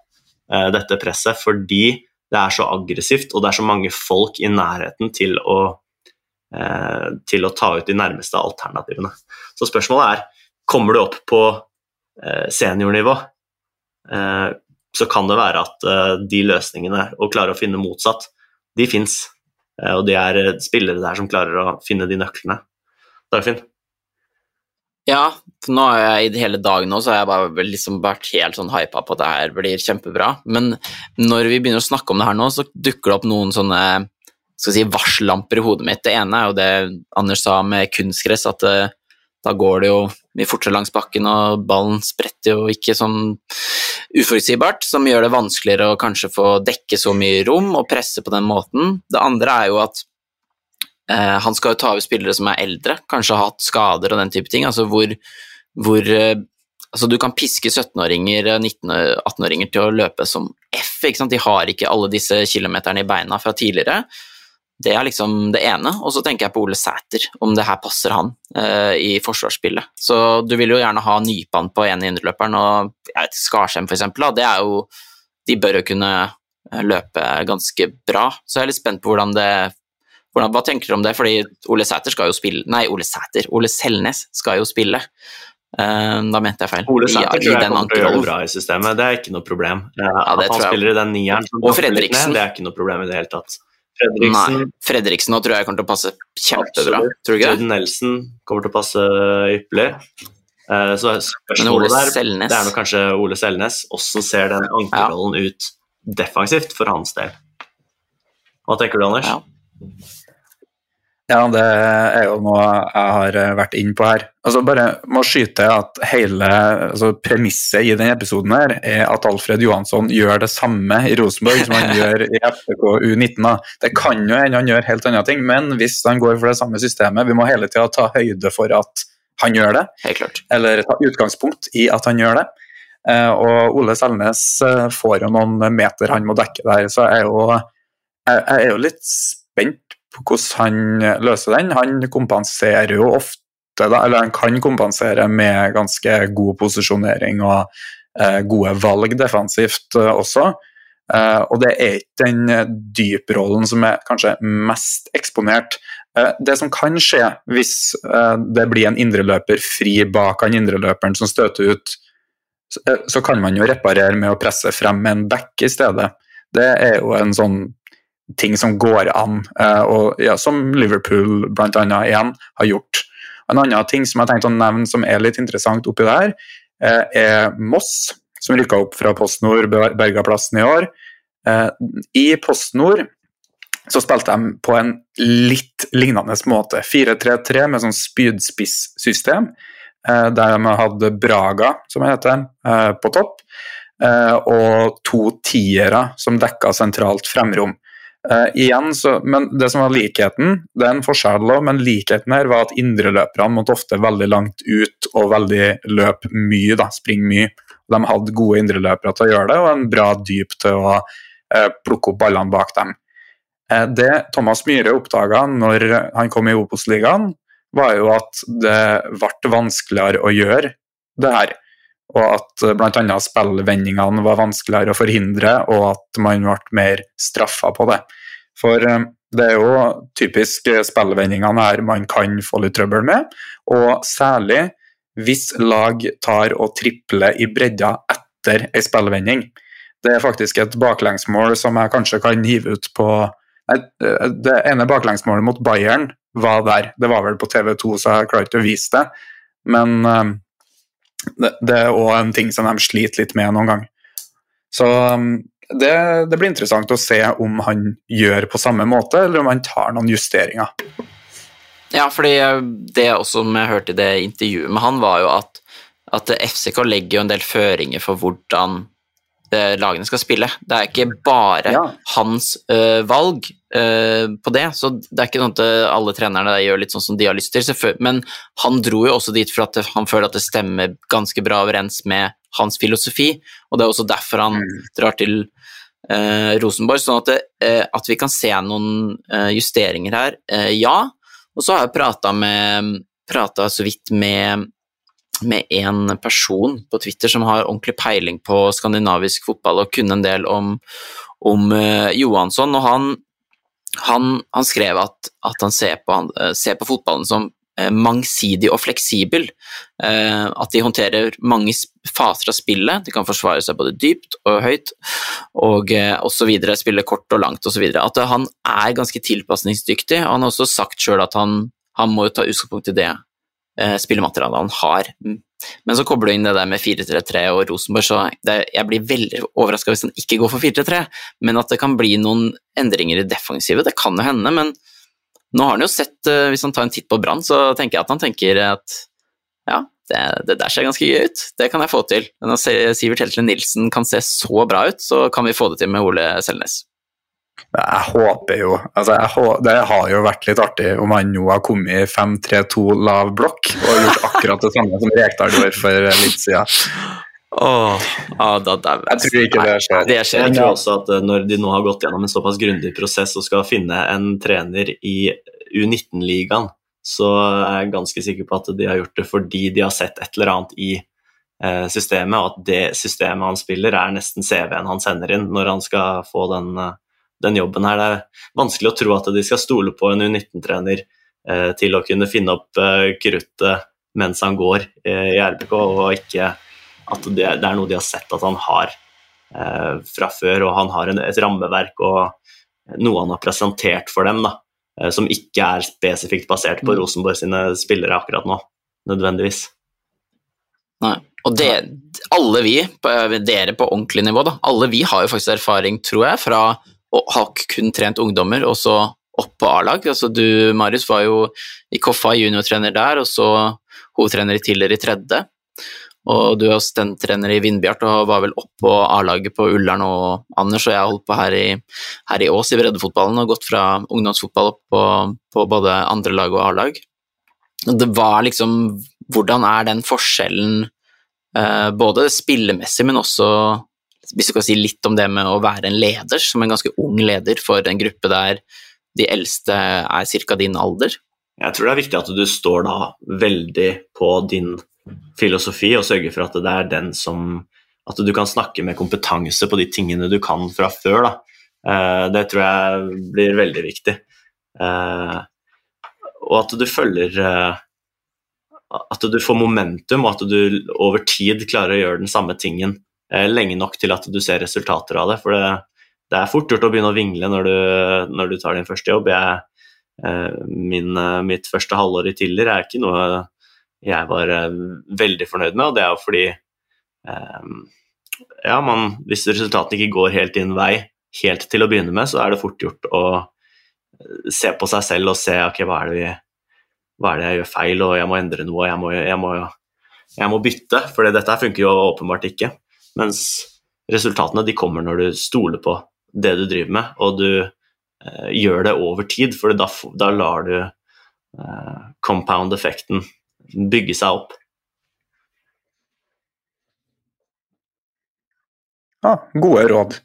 eh, dette presset, fordi det er så aggressivt og det er så mange folk i nærheten til å, eh, til å ta ut de nærmeste alternativene. Så spørsmålet er kommer du opp på seniornivå, så kan det være at de løsningene, å klare å finne motsatt, de fins. Og det er spillere der som klarer å finne de nøklene. Dagfinn? Ja, nå har jeg i hele dag nå så har jeg bare liksom vært helt sånn hypa på at det her blir kjempebra. Men når vi begynner å snakke om det her nå, så dukker det opp noen sånne skal si, varsellamper i hodet mitt. Det ene er jo det Anders sa med kunstgress, at det, eh, da går det jo mye fortere langs bakken, og ballen spretter jo ikke sånn uforutsigbart, som gjør det vanskeligere å kanskje få dekke så mye rom og presse på den måten. Det andre er jo at han skal jo ta over spillere som er eldre, kanskje har hatt skader og den type ting. altså hvor, hvor eh, altså Du kan piske 17-åringer, 19-18-åringer til å løpe som F. De har ikke alle disse kilometerne i beina fra tidligere. Det er liksom det ene. Og så tenker jeg på Ole Sæter, om det her passer han eh, i forsvarsspillet. Så du vil jo gjerne ha Nypan på ene indreløperen, og jeg vet, Skarsheim eksempel, det er jo De bør jo kunne løpe ganske bra. Så jeg er litt spent på hvordan det hvordan, hva tenker du om det? Fordi Ole Sæter skal jo spille Nei, Ole Sæter. Ole Selnes skal jo spille. Uh, da mente jeg feil. Ole Sæter tror jeg kommer til å gjøre det bra i systemet, det er ikke noe problem. Ja, at han spiller i den nieren Og Fredriksen. Ned, det er ikke noe problem i det hele tatt. Fredriksen, Nei, Fredriksen nå tror jeg kommer til å passe kjempebra. Absolutt. Tror du ikke det? Nelson kommer til å passe ypperlig. Uh, så spørsmålet der, Selnes. det er nok kanskje Ole Selnes. Hvordan ser den ankerrollen ja. ut defensivt for hans del? Hva tenker du, Anders? Ja. Ja, det er jo noe jeg har eh, vært inn på her. Altså bare må skyte at hele altså Premisset i denne episoden her er at Alfred Johansson gjør det samme i Rosenborg som han gjør i FK U19. Det kan jo hende han gjør helt andre ting, men hvis han går for det samme systemet Vi må hele tida ta høyde for at han gjør det, helt klart. eller ta utgangspunkt i at han gjør det. Eh, og Ole Selnes eh, får jo noen meter han må dekke der, så jeg er jo, jeg er jo litt spent hvordan han løser den. Han kompenserer jo ofte, da, eller han kan kompensere med ganske god posisjonering og eh, gode valg defensivt eh, også. Eh, og det er ikke den dyprollen som er kanskje mest eksponert. Eh, det som kan skje hvis eh, det blir en indreløper fri bak han indreløperen som støter ut, eh, så kan man jo reparere med å presse frem med en back i stedet. Det er jo en sånn ting som går an, eh, og ja, som Liverpool bl.a. igjen har gjort. En annen ting som jeg tenkte å nevne som er litt interessant oppi der, eh, er Moss, som rykka opp fra Post Nord, berga plassen i år. Eh, I Post Nord så spilte de på en litt lignende måte. 4-3-3 med sånn spydspissystem, der de hadde Braga, som det heter, på topp. Og to tiere som dekka sentralt fremrom. Uh, igjen så, men Det som var likheten, det er en forskjell òg, men likheten her var at indreløperne måtte ofte veldig langt ut og veldig løpe mye, da, springe mye. De hadde gode indreløpere til å gjøre det, og en bra dyp til å uh, plukke opp ballene bak dem. Uh, det Thomas Myhre oppdaga når han kom i Opos-ligaen, var jo at det ble vanskeligere å gjøre det her. Og at bl.a. spillvendingene var vanskeligere å forhindre, og at man ble mer straffa på det. For eh, det er jo typisk spillvendingene her man kan få litt trøbbel med, og særlig hvis lag tar og tripler i bredda etter ei spillvending. Det er faktisk et baklengsmål som jeg kanskje kan hive ut på det ene baklengsmålet mot Bayern var der. Det var vel på TV2, så jeg klarer ikke å vise det. Men det, det, er òg en ting som de sliter litt med noen gang. Så um, det, det, blir interessant å se om han gjør på samme måte, eller om han tar noen justeringer. Ja, fordi det også jeg hørte i det intervjuet med han, var jo at, at FCK legger jo en del føringer for hvordan lagene skal spille. Det er ikke bare ja. hans uh, valg uh, på det. Så det er ikke sånn at alle trenerne gjør litt sånn som de har lyst til. Men han dro jo også dit for at han føler at det stemmer ganske bra overens med hans filosofi, og det er også derfor han mm. drar til uh, Rosenborg. Sånn at, det, at, vi kan se noen justeringer her, ja. Og så har jeg prata prata så vidt med med en person på Twitter som har ordentlig peiling på skandinavisk fotball og kunne en del om, om uh, Johansson, og han, han, han skrev at, at han ser på, han, uh, ser på, fotballen som uh, mangsidig og fleksibel. at de håndterer mange faser av spillet, de kan forsvare seg både dypt og høyt, og osv., spille kort og langt osv. At han er ganske tilpasningsdyktig, og han har også sagt sjøl at han, må ta utgangspunkt i det eh, spillematerialet han har. Men så kobler du inn det der med 4-3-3 og Rosenborg, så det, jeg blir veldig overraska hvis han ikke går for 4-3-3. Men at det kan bli noen endringer i defensivet, det kan jo hende. Men nå har han jo sett, eh, hvis han tar en titt på Brann, så tenker jeg at han tenker at ja, det, det, der ser ganske gøy ut, det kan jeg få til. Men når Sivert Heltle Nilsen kan se så bra ut, så kan vi få det til med Ole Selnes. Jeg håper jo altså jeg, Det har jo vært litt artig om han nå har kommet i 5-3-2 lav blokk og gjort akkurat det samme som Rekdal gjorde for litt siden. Oh, ah, da, da, jeg tror ikke det skjer. Det skjer. Jeg tror også at eh, Når de nå har gått gjennom en såpass grundig prosess og skal finne en trener i U19-ligaen, så er jeg ganske sikker på at de har gjort det fordi de har sett et eller annet i eh, systemet, og at det systemet han spiller, er nesten CV-en han sender inn når han skal få den eh, den jobben her. Det er vanskelig å tro at de skal stole på en U19-trener eh, til å kunne finne opp eh, kruttet mens han går eh, i RBK, og ikke at det, det, er noe de har sett at han har eh, fra før, og han har en, et rammeverk og noe han har presentert for dem, da, eh, som ikke er spesifikt basert på mm. Rosenborg sine spillere akkurat nå, nødvendigvis. Nei. Og det, alle vi, dere på ordentlig nivå, da, alle vi har jo faktisk erfaring, tror jeg, fra og har kun trent ungdommer, og så opp på A-lag. Altså du, Marius, var jo i Koffa juniortrener der, og så hovedtrener i Tiller i tredje. Og du er assistenttrener i Vindbjart og var vel opp på A-laget på Ullern og Anders, og jeg har holdt på her i, her i Ås i breddefotballen og gått fra ungdomsfotball opp på, på både andre lag og A-lag. Det var liksom Hvordan er den forskjellen, eh, både spillemessig, men også hvis du kan si litt om det med å være en leder, som en ganske ung leder for en gruppe der de eldste er ca. din alder? Jeg tror det er viktig at du står da veldig på din filosofi og sørger for at det er den som At du kan snakke med kompetanse på de tingene du kan fra før. Da. Eh, det tror jeg blir veldig viktig. Eh, og at du følger eh, At du får momentum, og at du over tid klarer å gjøre den samme tingen lenge nok til at du ser resultater av det. For det, det er fort gjort å begynne å vingle når du, når du tar din første jobb. Jeg, eh, min, eh, mitt første halvår i Tiller er ikke noe jeg var veldig fornøyd med, og det er jo fordi ja, man, hvis resultatene ikke går helt din vei helt til å begynne med, så er det fort gjort å se på seg selv og se ok, hva er det, vi, hva er det jeg gjør feil, og jeg må endre noe, jeg må, jeg må, jeg må bytte, for dette funker jo åpenbart ikke. Mens resultatene de kommer når du stoler på det du driver med, og du eh, gjør det over tid, for da, da lar du eh, compound-effekten bygge seg opp. Ja, gode råd.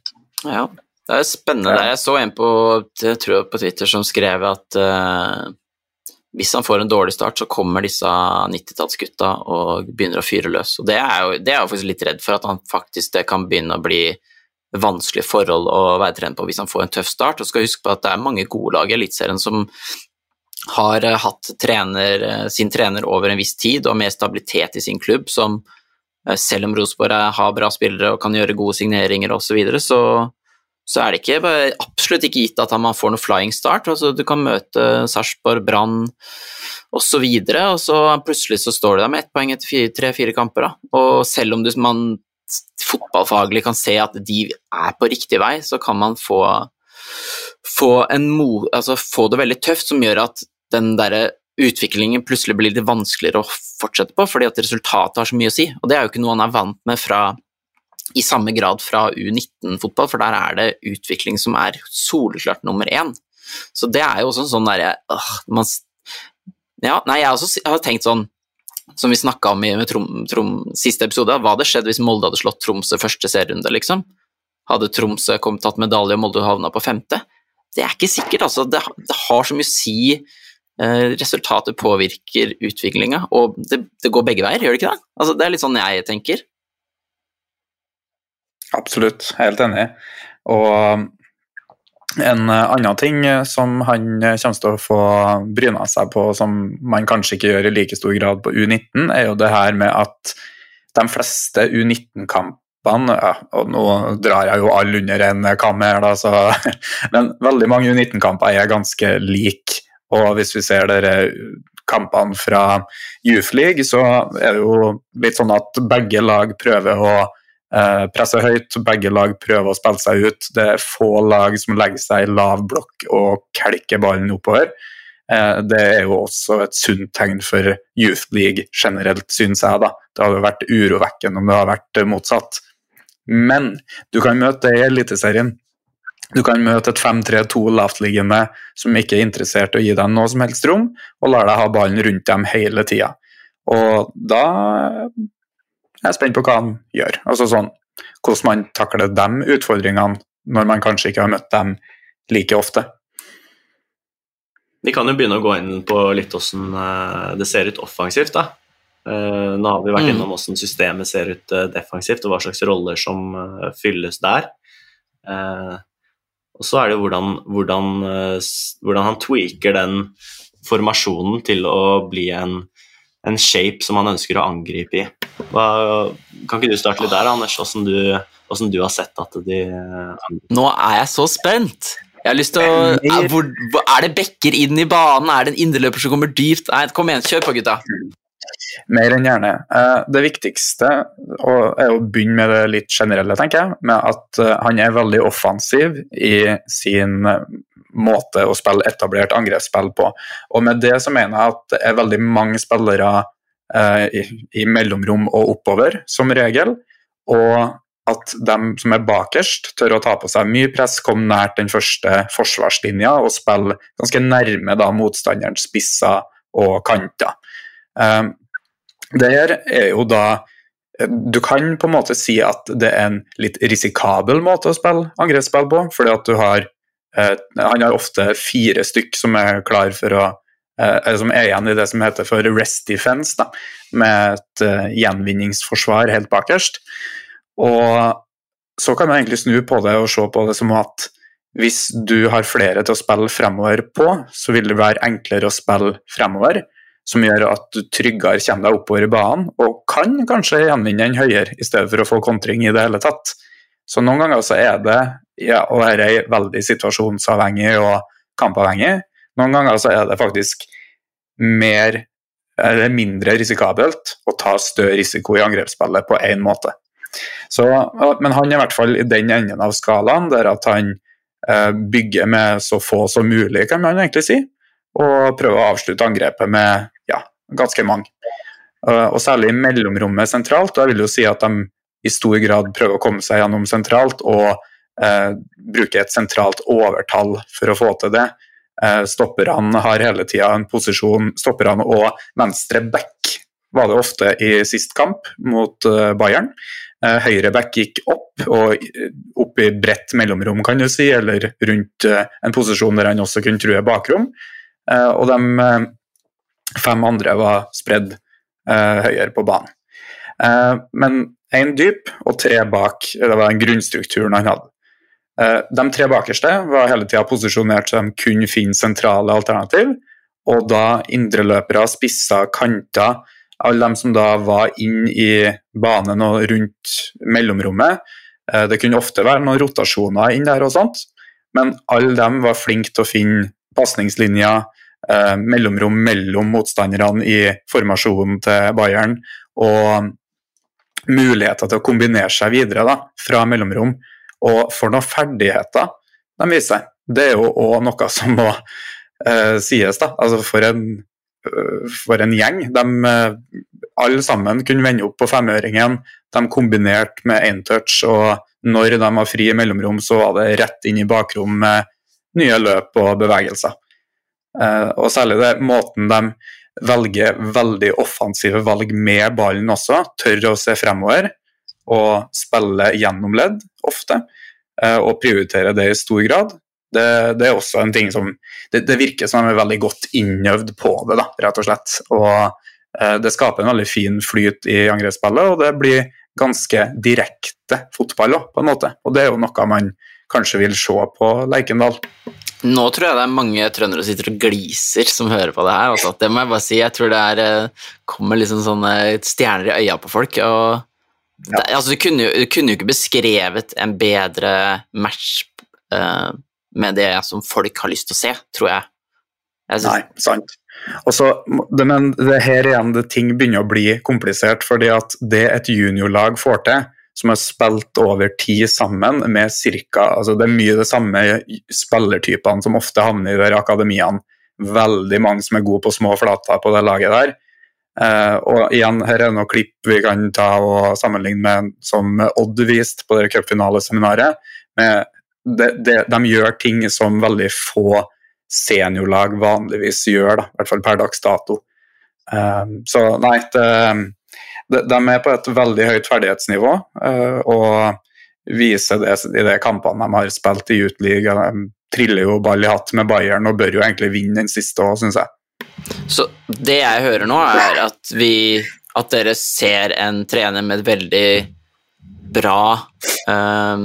Ja. Det er spennende. Ja. Jeg så en på, jeg tror på Twitter som skrev at eh, hvis han får en dårlig start, så kommer disse 90-tallsgutta og begynner å fyre løs. Og det er jo, det er jeg faktisk litt redd for, at han faktisk det kan begynne å bli vanskelige forhold å være trent på hvis han får en tøff start. Og skal huske på at det er mange gode lag i Eliteserien som har eh, hatt trener, eh, sin trener over en viss tid og med stabilitet i sin klubb, som eh, selv om Rosenborg har bra spillere og kan gjøre gode signeringer osv., så, videre, så så er det ikke, absolutt ikke gitt at man får noe flying start. Altså, du kan møte Sarpsborg, Brann osv., og, og så plutselig så står du der med ett poeng etter tre-fire kamper. Da. Og selv om du, man fotballfaglig kan se at de er på riktig vei, så kan man få, få, mo, altså få det veldig tøft, som gjør at den derre utviklingen plutselig blir litt vanskeligere å fortsette på, fordi at resultatet har så mye å si. Og det er jo ikke noe han er vant med fra i samme grad fra U19-fotball, for der er det utvikling som er soleklart nummer én. Så det er jo også sånn derre øh, Ja, nei, jeg, også, jeg har tenkt sånn, som vi snakka om i Trom, Trom, siste episode, hva hadde skjedd hvis Molde hadde slått Tromsø første serierunde, liksom? Hadde Tromsø kommet tatt medalje og Molde havna på femte? Det er ikke sikkert, altså. Det, det har så mye å si. Eh, resultatet påvirker utviklinga, og det, det, går begge veier, gjør det ikke det? Altså, det er litt sånn jeg tenker. Absolutt, helt enig. Og en annen ting som han kommer til å få bryna seg på, som man kanskje ikke gjør i like stor grad på U19, er jo det her med at de fleste U19-kampene ja, og nå drar jeg jo alle under en kam her, da, så, men veldig mange U19-kamper er ganske like. Og hvis vi ser dere kampene fra Youth League, så er det jo litt sånn at begge lag prøver å Eh, presser høyt, begge lag prøver å spille seg ut. Det er få lag som legger seg i lav blokk og kelker ballen oppover. Eh, det er jo også et sunt tegn for Youth League generelt, syns jeg. da. Det hadde vært urovekkende om det hadde vært motsatt. Men du kan møte det i Eliteserien. Du kan møte et 5-3-2 lavtliggende som ikke er interessert i å gi deg noe som helst rom, og lar deg ha ballen rundt dem hele tida. Og da jeg er spent på hva han gjør. Altså sånn, Hvordan man takler de utfordringene når man kanskje ikke har møtt dem like ofte. Vi kan jo begynne å gå inn på litt hvordan eh, det ser ut offensivt. da. Eh, nå har vi vært innom hvordan systemet ser ut eh, defensivt, og hva slags roller som fylles der. Og så er det hvordan, hvordan, hvordan han tweaker den formasjonen til å bli en, en shape som han ønsker å angripe i. Hva, kan ikke du starte litt der, Anders? Hvordan du, hvordan du har sett at de Nå er jeg så spent! Jeg har lyst til å er, hvor, er det bekker inn i banen? Er det en indreløper som kommer dypt? Nei, kom igjen, kjør på, gutta! Mer enn gjerne. Det viktigste er å begynne med det litt generelle, tenker jeg. Med at han er veldig offensiv i sin måte å spille etablert angrepsspill på. Og med det så mener jeg at det er veldig mange spillere Eh, i, i, mellomrom og oppover, som regel. Og at de som er bakerst, tør å ta på seg mye press, komme nært den første forsvarslinja og spille ganske nærme da, motstanderens spisser og kanter. Um, det her er jo da Du kan på en måte si at det er en litt risikabel måte å spille angrepsspill på, fordi at du har eh, Han har ofte fire stykk som er klar for å som er igjen i det som heter for rest defense, da, med et uh, gjenvinningsforsvar helt bakerst. Og så kan man egentlig snu på det og se på det som at hvis du har flere til å spille fremover på, så vil det være enklere å spille fremover, som gjør at du tryggere kommer deg oppover i banen, og kan kanskje gjenvinne den høyere, i stedet for å få kontring i det hele tatt. Så noen ganger så er det, ja, og dette er veldig situasjonsavhengig og kampavhengig, noen ganger så er det faktisk mer eller mindre risikabelt å ta større risiko i angrepsspillet på én måte. Så, men han er i hvert fall i den enden av skalaen der at han eh, bygger med så få som mulig, kan man egentlig si, og prøver å avslutte angrepet med ja, ganske mange. Uh, og særlig i mellomrommet sentralt. og jeg vil jo si at de i stor grad prøver å komme seg gjennom sentralt og eh, bruke et sentralt overtall for å få til det. Uh, stopperne har hele tida en posisjon Stopperne og venstre back var det ofte i sist kamp mot Bayern. Eh, høyre back gikk opp, og opp i bredt mellomrom, kan du si, eller rundt en posisjon der han også kunne true bakrom. Og de fem andre var spredd høyere på banen. Men én dyp og tre bak, det var den grunnstrukturen han hadde. De tre bakerste var hele tida posisjonert så de kunne finne sentrale alternativ, og da indreløpere, spisser, kanter, alle de som da var inn i banen og rundt mellomrommet. Eh, det kunne ofte være noen rotasjoner inn der og sånt, men alle dem var flinke til å finne pasningslinjer, eh, mellomrom mellom motstanderne i formasjonen til Bayern, og muligheter til å kombinere seg videre da, fra mellomrom. Og for noen ferdigheter de viser, det er jo òg noe som må eh, sies. da, altså For en, uh, for en gjeng. De uh, alle sammen kunne vende opp på femøringen. De kombinerte med én touch, og når de var fri i mellomrom, så var det rett inn i bakrom med nye løp og bevegelser. og særlig det måten de velger veldig offensive valg med ballen også, tør å se fremover og spille gjennom ledd ofte, og prioritere det i stor grad. Det, det, er også en ting som det, det, virker som de er veldig godt innøvd på det, da, rett og slett. Og eh, det skaper en veldig fin flyt i angrepsspillet, og det blir ganske direkte fotball òg, på en måte. Og det er jo noe man kanskje vil se på Leikendal. Nå tror jeg det er mange trøndere som sitter og gliser som hører på det her. Altså. Det må jeg bare si. Jeg tror det er, eh, kommer liksom sånne stjerner i øya på folk. og det, altså, du, kunne jo, du kunne jo ikke beskrevet en bedre match uh, med det som folk har lyst til å se, tror jeg. jeg Nei, sant. Også, det, men det her igjen det ting begynner å bli komplisert, fordi at det et juniorlag får til, som har spilt over tid sammen med cirka altså Det er mye de samme spillertypene som ofte havner i de akademiene. Veldig mange som er gode på små flater på det laget der. Uh, og igjen, her er noen klipp vi kan ta og sammenligne med som Odd viste på det cupfinaleseminaret. De, de, de, gjør ting som veldig få seniorlag vanligvis gjør, da, i hvert fall per dags dato. Um, så nei, det, de, de, er på et veldig høyt ferdighetsnivå uh, og viser det i de kampene de har spilt i Uteliga. De triller jo ball i hatt med Bayern og bør jo egentlig vinne den siste òg, syns jeg. Så det jeg hører nå, er at vi at dere ser en trener med et veldig bra eh,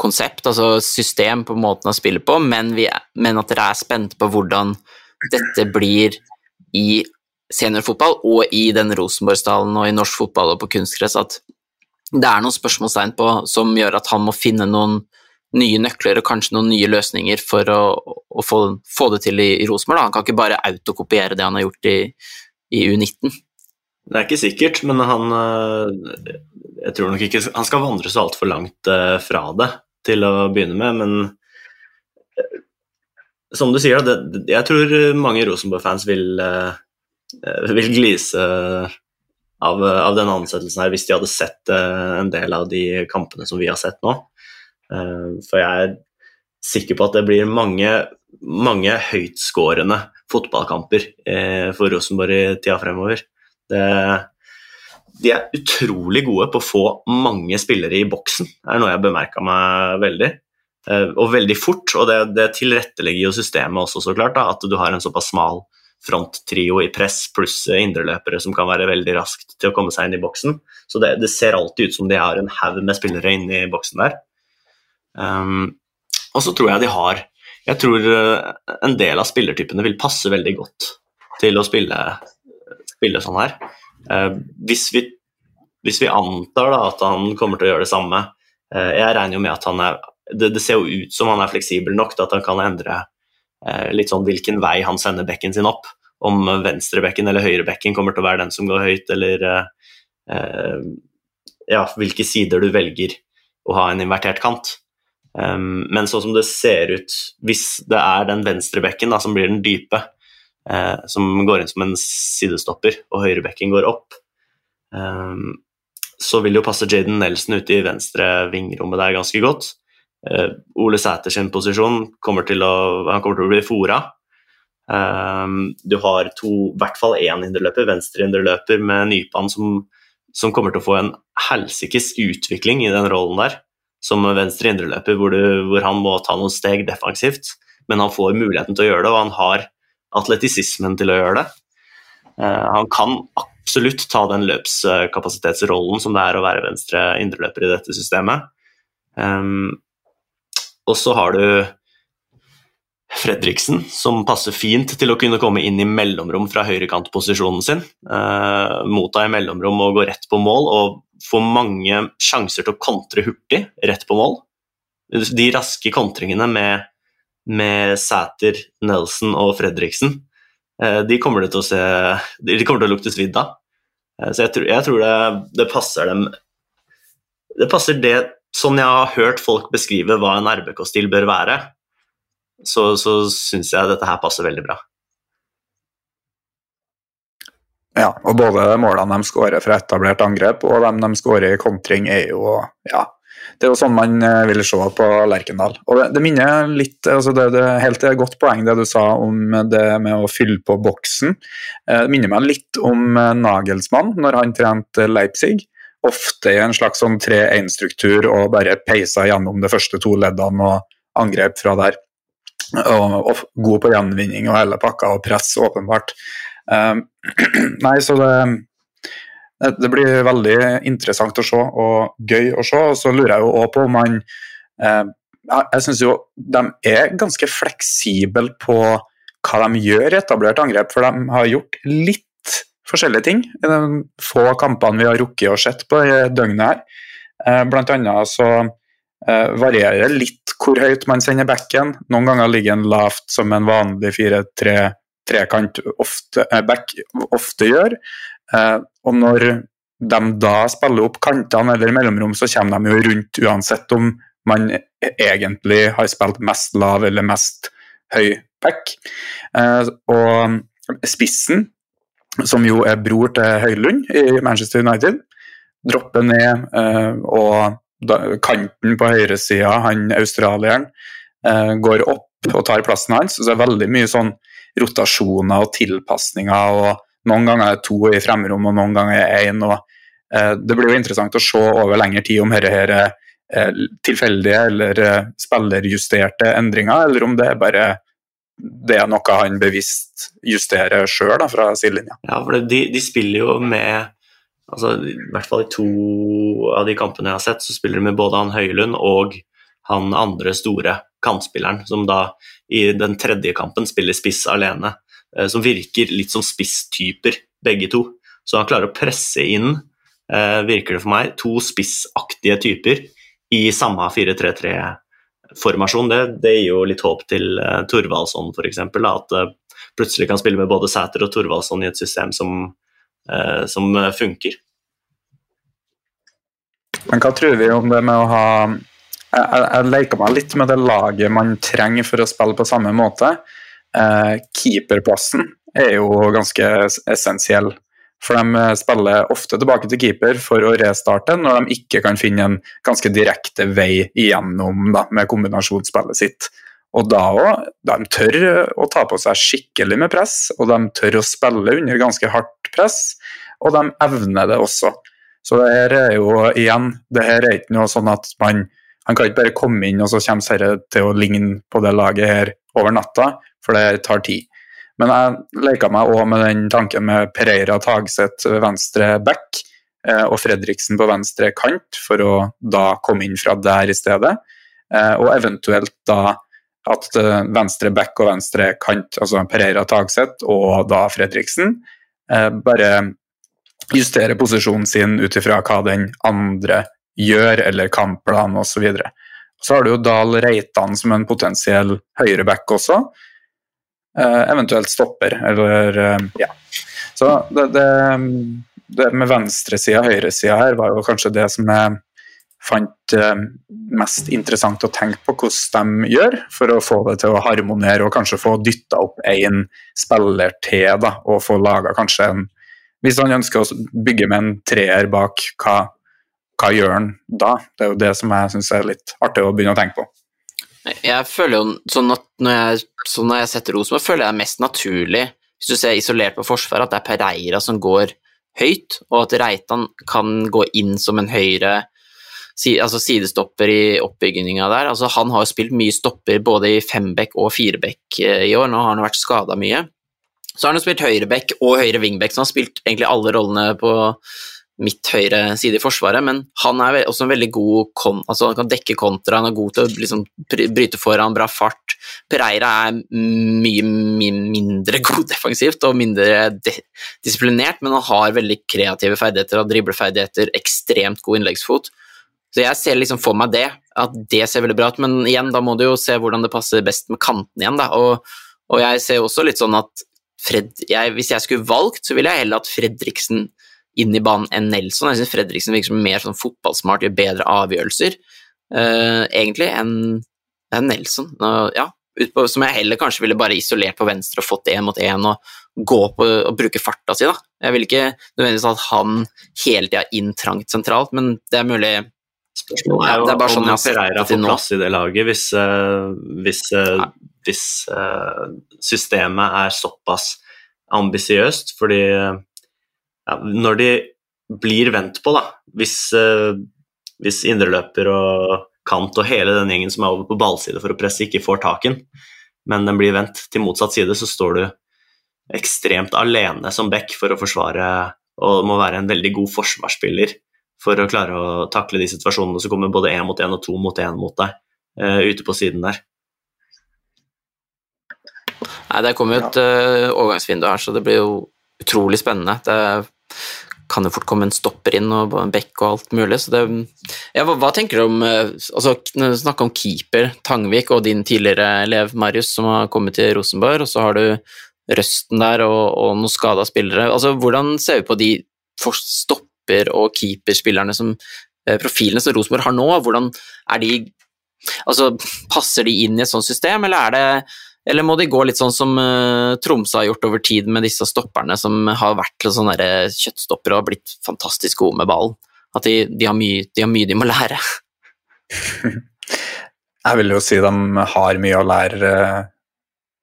konsept, altså system på måten å spille på, men, vi, men at dere er spente på hvordan dette blir i seniorfotball og i den Rosenborgsdalen og i norsk fotball og på kunstgress. At det er noen spørsmålstegn på som gjør at han må finne noen nye nøkler og kanskje noen nye løsninger for å, å få, få, det til i, i Rosenborg. Han kan ikke bare autokopiere det han har gjort i, i U19. Det er ikke sikkert, men han eh, Jeg tror nok ikke Han skal vandre så altfor langt eh, fra det til å begynne med, men eh, som du sier, det, jeg tror mange Rosenborg-fans vil, vil glise av, av denne ansettelsen her hvis de hadde sett en del av de kampene som vi har sett nå. For jeg er sikker på at det blir mange, mange høytskårende fotballkamper for Rosenborg i tida fremover. Det, de er utrolig gode på å få mange spillere i boksen, er noe jeg bemerka meg veldig. Eh, og veldig fort, og det, det tilrettelegger jo systemet også, så klart. Da, at du har en såpass smal fronttrio i press pluss indreløpere som kan være veldig raskt til å komme seg inn i boksen. Så det, det ser alltid ut som de har en haug med spillere inne i boksen der. Um, og så tror jeg de har Jeg tror eh, en del av spillertypene vil passe veldig godt til å spille, spille sånn her. Uh, hvis vi, hvis, vi, antar da, at han kommer til å gjøre det samme uh, Jeg regner jo med at han er det, det, ser jo ut som han er fleksibel nok til at han kan endre uh, litt sånn hvilken vei han sender bekken sin opp. Om venstrebekken eller høyrebekken kommer til å være den som går høyt, eller ja, hvilke sider du velger å ha en invertert kant. Um, men sånn som det ser ut, hvis det er den venstrebekken da, som blir den dype, uh, som går inn som en sidestopper, og høyrebekken går opp. Um, så vil jo passe Jaden Nelson ute i venstre vingrommet der ganske godt. Uh, Ole Sæter sin posisjon kommer til å, han kommer til å bli fora. Um, du har to, i hvert fall én indreløper, venstre indreløper med Nypan som som kommer til å få en helsikes utvikling i den rollen der, som venstre indreløper, hvor, hvor han må ta noen steg defensivt, men han får muligheten til å gjøre det, og han har atletisismen til å gjøre det. Uh, han kan absolutt ta den løpskapasitetsrollen som det er å være venstre indreløper i dette systemet. Um, og så har du Fredriksen, som passer fint til å kunne komme inn i mellomrom fra høyrekantposisjonen sin. Uh, motta i mellomrom og gå rett på mål, og få mange sjanser til å kontre hurtig rett på mål. De raske kontringene med, med Sæter, Nelson og Fredriksen, uh, de kommer det til å se De kommer til å lukte svidd av. Uh, så jeg tror, jeg tror det, det passer dem Det passer det sånn jeg har hørt folk beskrive hva en RBK-stil bør være, så, så syns jeg dette her passer veldig bra. Ja, og både målene de skårer fra etablert angrep og dem de skårer i kontring, er jo ja, det er jo sånn man eh, vil se på Lerkendal. Og det, det minner litt altså det, det helt godt poeng det du sa om det med å fylle på boksen. Eh, det minner meg litt om eh, Nagelsmann når han trente Leipzig ofte i en slags sånn 3-1-struktur og bare peisa gjennom de første to leddene og angrep fra der. Og, og god på gjenvinning og hele pakka og press, åpenbart. Um, nei, så det, det blir veldig interessant å se og gøy å se. Og så lurer jeg jo òg på om man uh, Jeg syns jo de er ganske fleksible på hva de gjør i etablert angrep, for de har gjort litt forskjellige ting i de få kampene vi har rukket å sett på i døgnet her. Eh, blant annet så eh, varierer litt hvor høyt man sender backen. Noen ganger ligger den lavt som en vanlig 4-3-trekant ofte, eh, back ofte gjør. Og når de da spiller opp kantene eller mellomrom, så kommer de jo rundt uansett om man egentlig har spilt mest lav eller mest høy back. Og spissen som jo er bror til Høylund i Manchester United, dropper ned, og kanten på høyresida, han australieren, går opp og tar plassen hans. Så det er veldig mye sånn rotasjoner og tilpasninger, og noen ganger er det to i fremrom, og noen ganger er én. Uh, det blir jo interessant å se over lengre tid om dette er er tilfeldige eller spillerjusterte endringer, eller om det er bare det er noe han bevisst justerer sjøl fra sidelinja. Ja, for de, de, spiller jo med altså, I hvert fall i to av de kampene jeg har sett, så spiller de med både han Høylund og han andre store kantspilleren, som da i den tredje kampen spiller spiss alene. Eh, som virker litt som spisstyper, begge to. Så han klarer å presse inn, eh, virker det for meg, to spissaktige typer i samme 4-3-3 formasjon, det, det, gir jo litt håp til uh, Thorvaldsson f.eks. At plutselig kan spille med både Sæter og Thorvaldsson i et system som, som funker. Men hva tror vi om det med å ha Jeg, leker meg litt med det laget man trenger for å spille på samme måte. keeperplassen er jo ganske essensiell for de eh, spiller ofte tilbake til keeper for å restarte når de ikke kan finne en ganske direkte vei igjennom da, med kombinasjonsspillet sitt. Og da òg, de tør å ta på seg skikkelig med press, og de tør å spille under ganske hardt press, og de evner det også. Så det her er jo igjen, det her er ikke noe sånn at man han kan ikke bare komme inn og så kommer dette til å ligne på det laget her over natta, for det tar tid. Men jeg leka meg òg med den tanken med Pereira Tagseth venstre back eh, og Fredriksen på venstre kant, for å da komme inn fra der i stedet. Eh, og eventuelt da at eh, venstre back og venstre kant, altså Pereira Tagseth og da Fredriksen, bare justere posisjonen sin ut ifra hva den andre gjør, eller kampplan osv. Så, så har du jo Dahl Reitan som en potensiell høyreback også, Eh, eventuelt stopper, eller eh, ja. Så det, det, det med venstresida og høyresida her var jo kanskje det som jeg fant eh, mest interessant å tenke på hvordan de gjør, for å få det til å harmonere og kanskje få dytta opp én spiller til, da, og få laga kanskje en Hvis han ønsker å bygge med en treer bak, hva, hva gjør han da? Det er jo det som jeg syns er litt artig å begynne å tenke på. Jeg føler jo sånn at når jeg, så når jeg setter Rosenborg, føler jeg det er mest naturlig, hvis du ser isolert på forsvaret, at det er Pereira som går høyt, og at Reitan kan gå inn som en høyre altså sidestopper i oppbygginga der. Altså, han har jo spilt mye stopper både i fembekk og firebekk eh, i år, nå har han vært skada mye. Så har han jo spilt høyrebekk og høyre vingbekk, så han har spilt egentlig alle rollene på midt høyre side i Forsvaret, men han er også en veldig god kon, altså han kan dekke kontra, han er god til å liksom bryte foran, bra fart. Pereira er mye, mye mindre god defensivt og mindre disiplinert, men han har veldig kreative ferdigheter og dribleferdigheter, ekstremt god innleggsfot. Så jeg ser liksom for meg det, at det ser veldig bra ut, men igjen, da må du jo se hvordan det passer best med kanten igjen, da. Og, og jeg ser også litt sånn at Fred, jeg, hvis jeg skulle valgt, så ville jeg heller hatt Fredriksen inn i banen enn Nelson. Jeg syns Fredriksen virker som mer sånn fotballsmart, gjør bedre avgjørelser, uh, egentlig, enn en Nelson. Uh, ja, utpå, som jeg heller kanskje ville bare isolert på venstre og fått én mot én og gå på og bruke farta si, da. Jeg vil ikke nødvendigvis at han hele tida inn trangt sentralt, men det er mulig Spørsmålet er jo det er bare sånn om Pereira får plass i det laget hvis, uh, hvis, uh, hvis uh, systemet er såpass ambisiøst. Fordi ja, når de blir vendt på, da Hvis, hvis indreløper og kant og hele den gjengen som er over på ballside for å presse, ikke får taken, men den blir vendt til motsatt side, så står du ekstremt alene som back for å forsvare og må være en veldig god forsvarsspiller for å klare å takle de situasjonene som kommer både én mot én og to mot én mot deg uh, ute på siden der. Nei, Det kommer jo et uh, overgangsvindu her, så det blir jo utrolig spennende. Det kan jo fort komme en stopper inn og en bekk og alt mulig. så det, ja, hva, hva, tenker du om uh, altså, Snakke om keeper, Tangvik og din tidligere elev Marius som har kommet til Rosenborg, og så har du Røsten der og, og noen skada spillere. Altså, Hvordan ser vi på de stopper- og keeperspillerne som eh, profilene som Rosenborg har nå, hvordan er de Altså, passer de inn i et sånt system, eller er det eller må de gå litt sånn som uh, Tromsø har gjort over tid med disse stopperne som har vært sånne kjøttstoppere og blitt fantastisk gode med ballen? At de, de, har mye, de, har mye, de må lære. Jeg vil jo si de har mye å lære.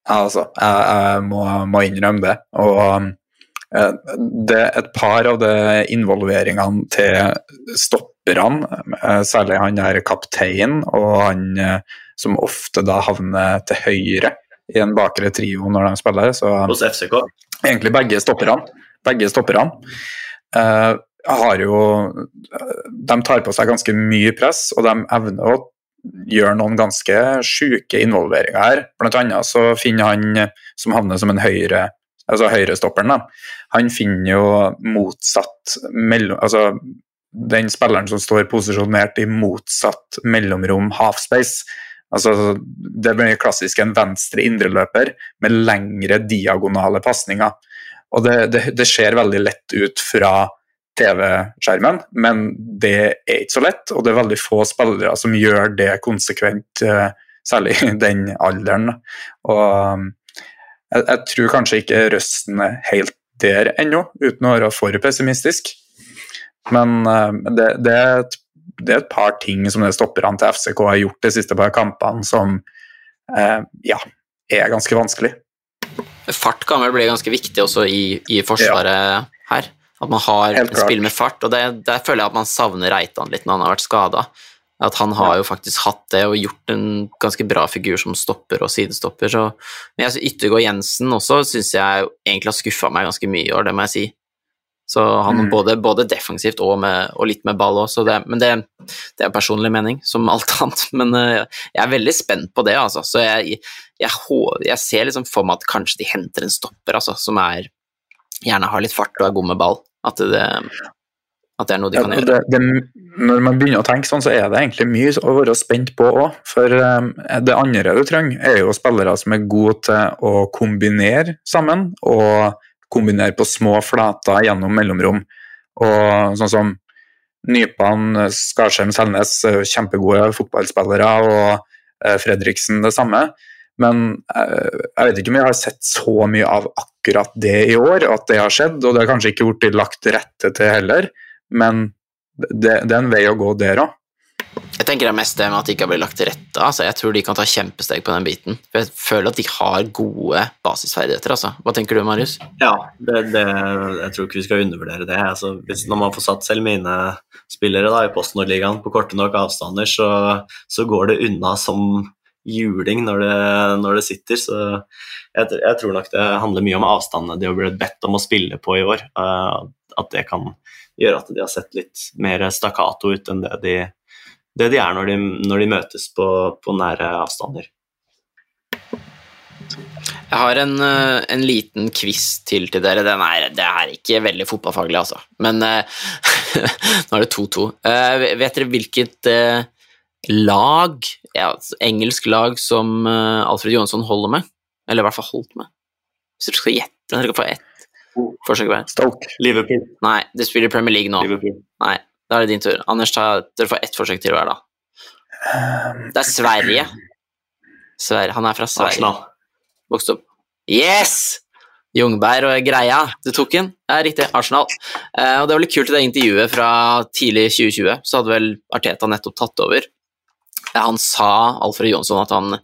Altså, jeg, jeg må, må, innrømme det. Og Eh, det, et par av de involveringene til stopperne, særlig han der kaptein og han som ofte da havner til høyre i en bakre trio når de spiller. Så, Hos FCK? Egentlig begge stopperne. Begge stopperne. Uh, har jo De tar på seg ganske mye press, og de evner å gjøre noen ganske sjuke involveringer her. Blant annet så finner han som havner som en høyre altså høyrestopperen, da, han finner jo motsatt mellom... Altså, den spilleren som står posisjonert i motsatt mellomrom halfspace. Altså, det blir klassisk en venstre indreløper med lengre diagonale pasninger. Og det, det, det, ser veldig lett ut fra TV-skjermen, men det er ikke så lett. Og det er veldig få spillere som gjør det konsekvent, eh, særlig i den alderen. Og jeg, jeg, tror kanskje ikke Røsten er helt der ennå, uten å være for pessimistisk. Men uh, det, det, er et, det, er et, par ting som det stopper han til FCK har gjort de siste par kampene, som eh, ja, er ganske vanskelig. Fart kan vel bli ganske viktig også i, i Forsvaret ja. her. At man har spill med fart. og det, Der føler jeg at man savner Reitan litt når han har vært skada. At han har jo faktisk hatt det og gjort en ganske bra figur som stopper og sidestopper. Så, men jeg, Yttergård Jensen også syns jeg egentlig har skuffa meg ganske mye i år, det må jeg si. Så han mm. både, både, defensivt og, med, og, litt med ball òg, men det, det, er personlig mening, som alt annet. Men uh, jeg er veldig spent på det, altså. Så jeg, jeg, jeg ser liksom for meg at kanskje de henter en stopper, altså, som er gjerne har litt fart og er god med ball. At det, at det er noe de kan ja, gjøre. Det, det, når man begynner å tenke sånn, så er det egentlig mye å være spent på òg. For um, det andre du trenger, er jo spillere som er gode til å kombinere sammen, og kombinere på små flater gjennom mellomrom. Og sånn som Nypan, Skarsheim, Selnes, kjempegode fotballspillere, og uh, Fredriksen det samme. Men uh, jeg vet ikke om jeg har sett så mye av akkurat det i år, at det har skjedd. Og det har kanskje ikke blitt lagt rette til heller men det, det, er en vei å gå der òg. Jeg tenker det er mest det med at de ikke har blitt lagt til rette. Altså, jeg tror de kan ta kjempesteg på den biten. For jeg føler at de har gode basisferdigheter. Altså. Hva tenker du, Marius? Ja, det, det, jeg tror ikke vi skal undervurdere det. Altså, hvis, når man får satt selv mine spillere da, i PostNord-ligaen på korte nok avstander, så, så, går det unna som juling når det, når det sitter. Så jeg, jeg, tror nok det handler mye om avstandene de har blitt bedt om å spille på i år. Uh, at det kan gjøre at de har sett litt mer stakkato ut enn det de det de er når de, når de møtes på, på, nære avstander. Jeg har en, eh, en, liten quiz til til dere. Den er, det er ikke veldig fotballfaglig, altså. Men uh, nå er det 2-2. Uh, eh, vet dere hvilket uh, lag, ja, engelsk lag, som Alfred Johansson holder med? Eller i hvert fall holdt med? Hvis dere skal gjette, dere kan få ett forsøk hver. Stoke. Liverpool. Nei, de spiller Premier League nå. Liverpool. Nei, da er det din tur. Anders, ta, dere får ett forsøk til hver, da. Det er Sverige. Sverige. Han er fra Sverige. Arsenal. Vokste opp. Yes! Jungberg og greia. Du tok den. Det er riktig. Arsenal. Eh, og det var litt kult i det intervjuet fra tidlig 2020, så hadde vel Arteta nettopp tatt over. Han sa, Alfred Jonsson, at han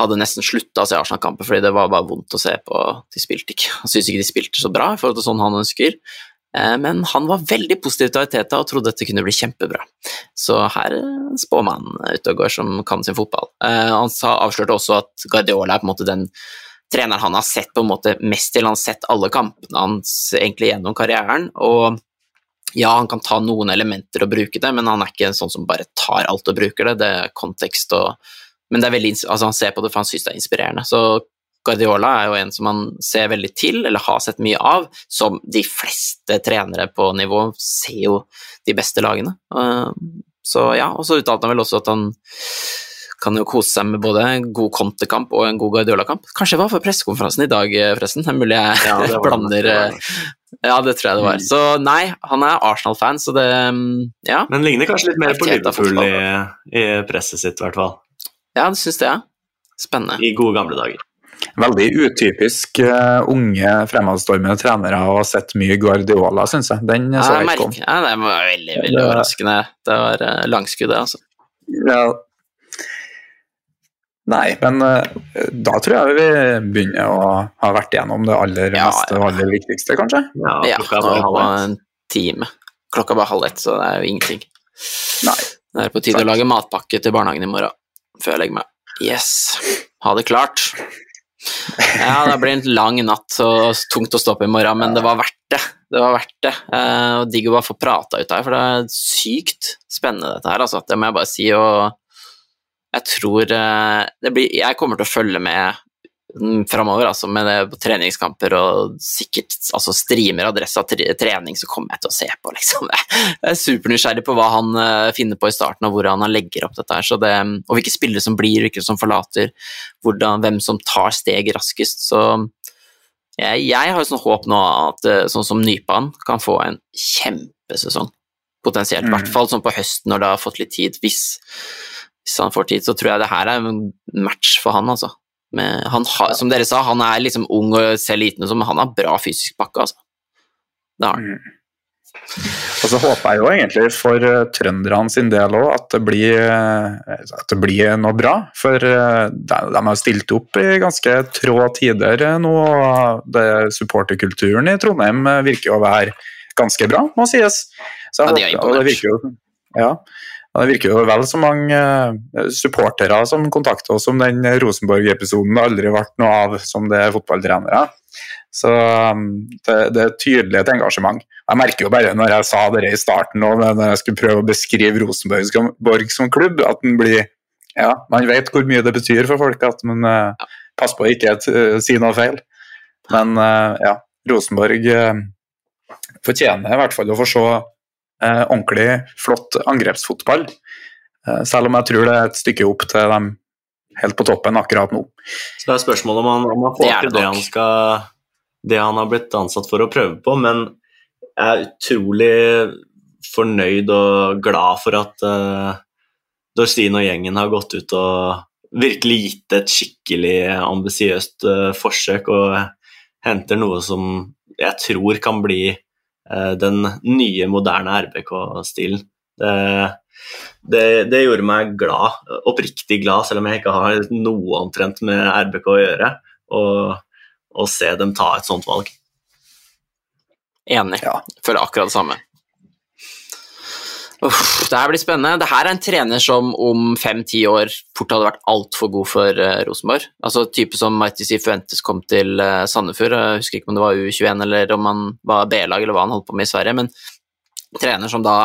hadde nesten slutta å se Arsenal-kamper fordi det var bare vondt å se på. De spilte ikke. Han syntes ikke de spilte så bra i forhold til sånn han ønsker. Eh, men han var veldig positiv til Ariteta og trodde dette kunne bli kjempebra. Så her spår man ute og går som kan sin fotball. Eh, han avslørte også at Guardiola er på en måte den treneren han har sett på en måte mest til. Han har sett alle kampene hans egentlig gjennom karrieren. og ja, han kan ta noen elementer og bruke det, men han er ikke en sånn som bare tar alt og bruker det. Det er kontekst og Men det er veldig, altså han ser på det for han syns det er inspirerende. Så Guardiola er jo en som man ser veldig til, eller har sett mye av, som de fleste trenere på nivå ser jo de beste lagene. Eh, så ja, og så uttalte han vel også at han kan jo kose seg med både en god kontekamp og en god Guardiola-kamp. Kanskje det var for pressekonferansen i dag, eh, forresten. Det er mulig jeg ja, blander det Ja, det tror jeg det var. Mm. Så nei, han er Arsenal-fan, så det mm, Ja. Men ligner kanskje litt mer på Liverpool i, i presset sitt, i hvert fall. Ja, det syns det, ja. Spennende. I gode gamle dager. Veldig utypisk uh, unge fremadstormende trenere og har sett mye Guardiola, syns jeg. Den så jeg ikke om. Ja, det var veldig veldig det, overraskende. Det var uh, langskuddet, altså. Ja. Nei, men uh, da tror jeg vi begynner å ha vært igjennom det aller ja, meste og aller viktigste, kanskje? Ja, klokka ja, nå er en time. Klokka er bare halv ett, så det er jo ingenting. Nei. Det er på tide å lage matpakke til barnehagen i morgen, før jeg legger meg. Yes. Ha det klart. Ja, det blir en lang natt og tungt å stå opp i morgen, men det var verdt det. Det var verdt det. Eh, og digg å bare få prata ut her, for det er sykt spennende dette her, altså. Det må jeg bare si. Og jeg tror eh, det blir Jeg kommer til å følge med framover, altså med treningskamper og sikkert altså streamer adressa trening, så kommer jeg til å se på, liksom. Jeg er supernysgjerrig på hva han uh, finner på i starten, og hvordan han legger opp dette her. Det, og hvilke spillere som blir, hvilke som forlater, hvordan, hvem som tar steg raskest. Så jeg, jeg har sånn håp nå at uh, sånn som Nypan kan få en kjempesesong, potensielt. I mm. hvert fall sånn på høsten når det har fått litt tid. Hvis, hvis han får tid, så tror jeg det her er en match for han, altså. Han har, som dere sa, han er liksom ung og ser liten ut, men han har bra fysisk pakke, altså. Det har han. Mm. Og så håper jeg jo egentlig for uh, trønderne sin del òg at, uh, at, det blir noe bra. For uh, de, de har stilt opp i ganske trå tider nå. og Supporterkulturen i Trondheim virker jo å være ganske bra, må sies. Så jeg ja, de håper, det virker jo, ja, det virker jo vel så mange eh, supportere som kontakter oss om den Rosenborg-episoden det aldri ble noe av som det er fotballtrenere. Så um, det, det, er tydelig et engasjement. Jeg merker jo bare når jeg sa det i starten, og når jeg skulle prøve å beskrive Rosenborg som klubb, at den blir Ja, man vet hvor mye det betyr for folk at man ja. passer på å ikke uh, si noe feil. Men ja, Rosenborg fortjener i hvert fall å få se eh, ordentlig flott angrepsfotball. Eh, selv om jeg tror det er et stykke opp til dem helt på toppen akkurat nå. Så det er spørsmålet om han, om han får det til det han, skal, det han har blitt ansatt for å prøve på, men jeg er utrolig fornøyd og glad for at uh, Dorsin og gjengen har gått ut og virkelig gitt et skikkelig ambisiøst uh, forsøk og henter noe som jeg tror kan bli den nye, moderne RBK-stilen. Det, det, det, gjorde meg glad, oppriktig glad, selv om jeg ikke har noe omtrent med RBK å gjøre, å se dem ta et sånt valg. Enig. Ja. Føler akkurat det samme. Uff, det her blir spennende. Det her er en trener som om fem-ti år fort hadde vært altfor god for uh, Rosenborg. Altså type som Martis Fuentes kom til uh, Sandefjord. Jeg husker ikke om det var U21 eller om han var B-lag eller hva han holdt på med i Sverige, men trener som da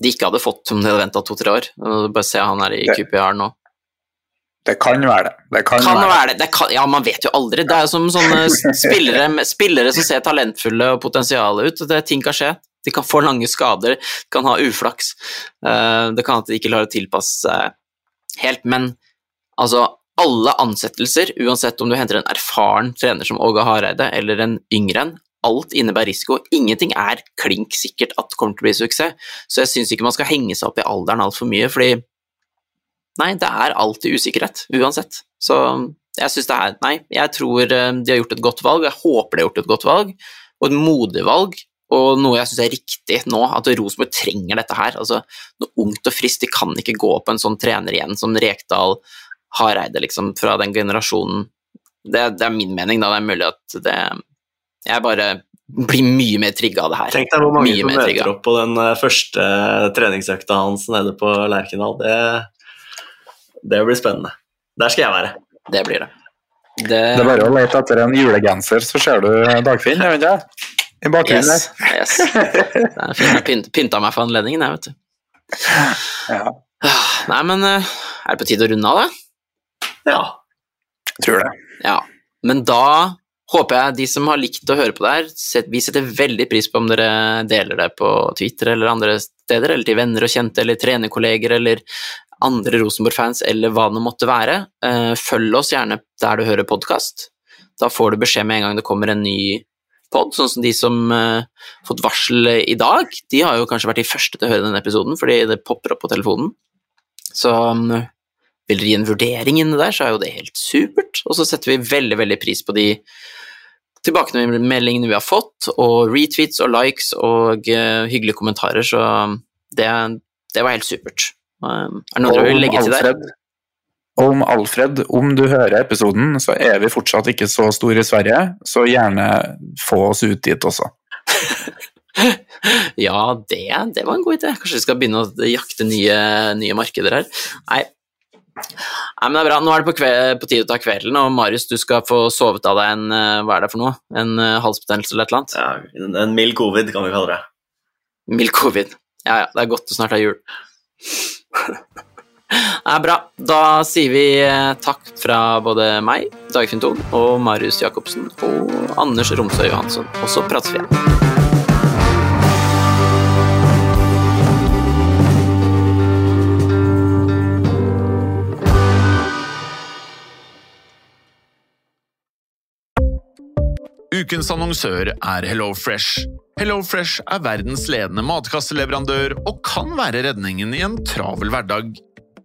de ikke hadde fått om de hadde venta to-tre år. Bare se han er i QPR nå. Det kan være det. Det kan, kan være, være det. det kan, ja, man vet jo aldri. Det er jo som sånne spillere, spillere som ser talentfulle og potensiale ut. Det, ting kan skje. De kan få lange skader, de kan ha uflaks. Eh, det kan at de ikke klarer å tilpasse seg helt, men altså alle ansettelser, uansett om du henter en erfaren trener som Åge Hareide eller en yngre en, alt innebærer risiko. Ingenting er klink sikkert at det kommer til å bli suksess, så jeg syns ikke man skal henge seg opp i alderen altfor mye, fordi nei, det er alltid usikkerhet, uansett. Så jeg syns det er Nei, jeg tror eh, de har gjort et godt valg, jeg håper de har gjort et godt valg, og et modig valg, og noe jeg syns er riktig nå, at Rosenborg trenger dette her. Altså, noe ungt og friskt, de kan ikke gå på en sånn trener igjen som Rekdal, Hareide, liksom, fra den generasjonen. Det, det, er min mening, da. Det er mulig at det Jeg bare blir mye mer trigga av det her. Tenk deg hvor mange som møter opp på den eh, første treningsøkta hans nede på Lerkendal. Det, det blir spennende. Der skal jeg være. Det blir det. Det, det er bare å lete etter en julegenser, så ser du Dagfinn, jeg vet ikke i bakgrunnen yes, der. yes. Det er fint. Jeg pynt, pynta meg for anledningen, jeg, vet du. Ja. Nei, men eh, er det på tide å runde av, da? Ja. Jeg tror det. Ja. Men da håper jeg de som har likt å høre på det her, vi setter veldig pris på om dere deler det på Twitter eller andre steder, eller til venner og kjente, eller trenerkolleger, eller andre Rosenborg-fans, eller hva det måtte være. Eh, følg oss gjerne der du hører podkast. Da får du beskjed med en gang det kommer en ny pod, sånn som de som har uh, fått varsel i dag. De har jo kanskje vært de første til å høre denne episoden, fordi det popper opp på telefonen. Så um, vil dere gi en vurdering inni der, så er jo det helt supert. Og så setter vi veldig, veldig pris på de tilbakemeldingene vi har fått, og retweets og likes og uh, hyggelige kommentarer, så det, det var helt supert. Um, er det noe dere vil legge til der? Og om Alfred, om du hører episoden, så er vi fortsatt ikke så store i Sverige, så gjerne få oss ut dit også. ja, det, det, var en god idé. Kanskje vi skal begynne å jakte nye, nye markeder her. Nei. Nei, men det er bra. Nå er det på, kveld, på tide å ta kvelden, og Marius, du skal få sovet av deg en eh, Hva er det for noe? En uh, halsbetennelse eller et eller annet? Ja, en mild covid, kan vi kalle det. Mild covid. Ja ja, det er godt det snart er jul. er bra. Da sier vi eh, takk fra både meg, Dagfinn Thon, og Marius Jacobsen og Anders Romsøy Johansson. Og så prates vi igjen. Ukens annonsør er HelloFresh. HelloFresh er verdens ledende matkasseleverandør og kan være redningen i en travel hverdag.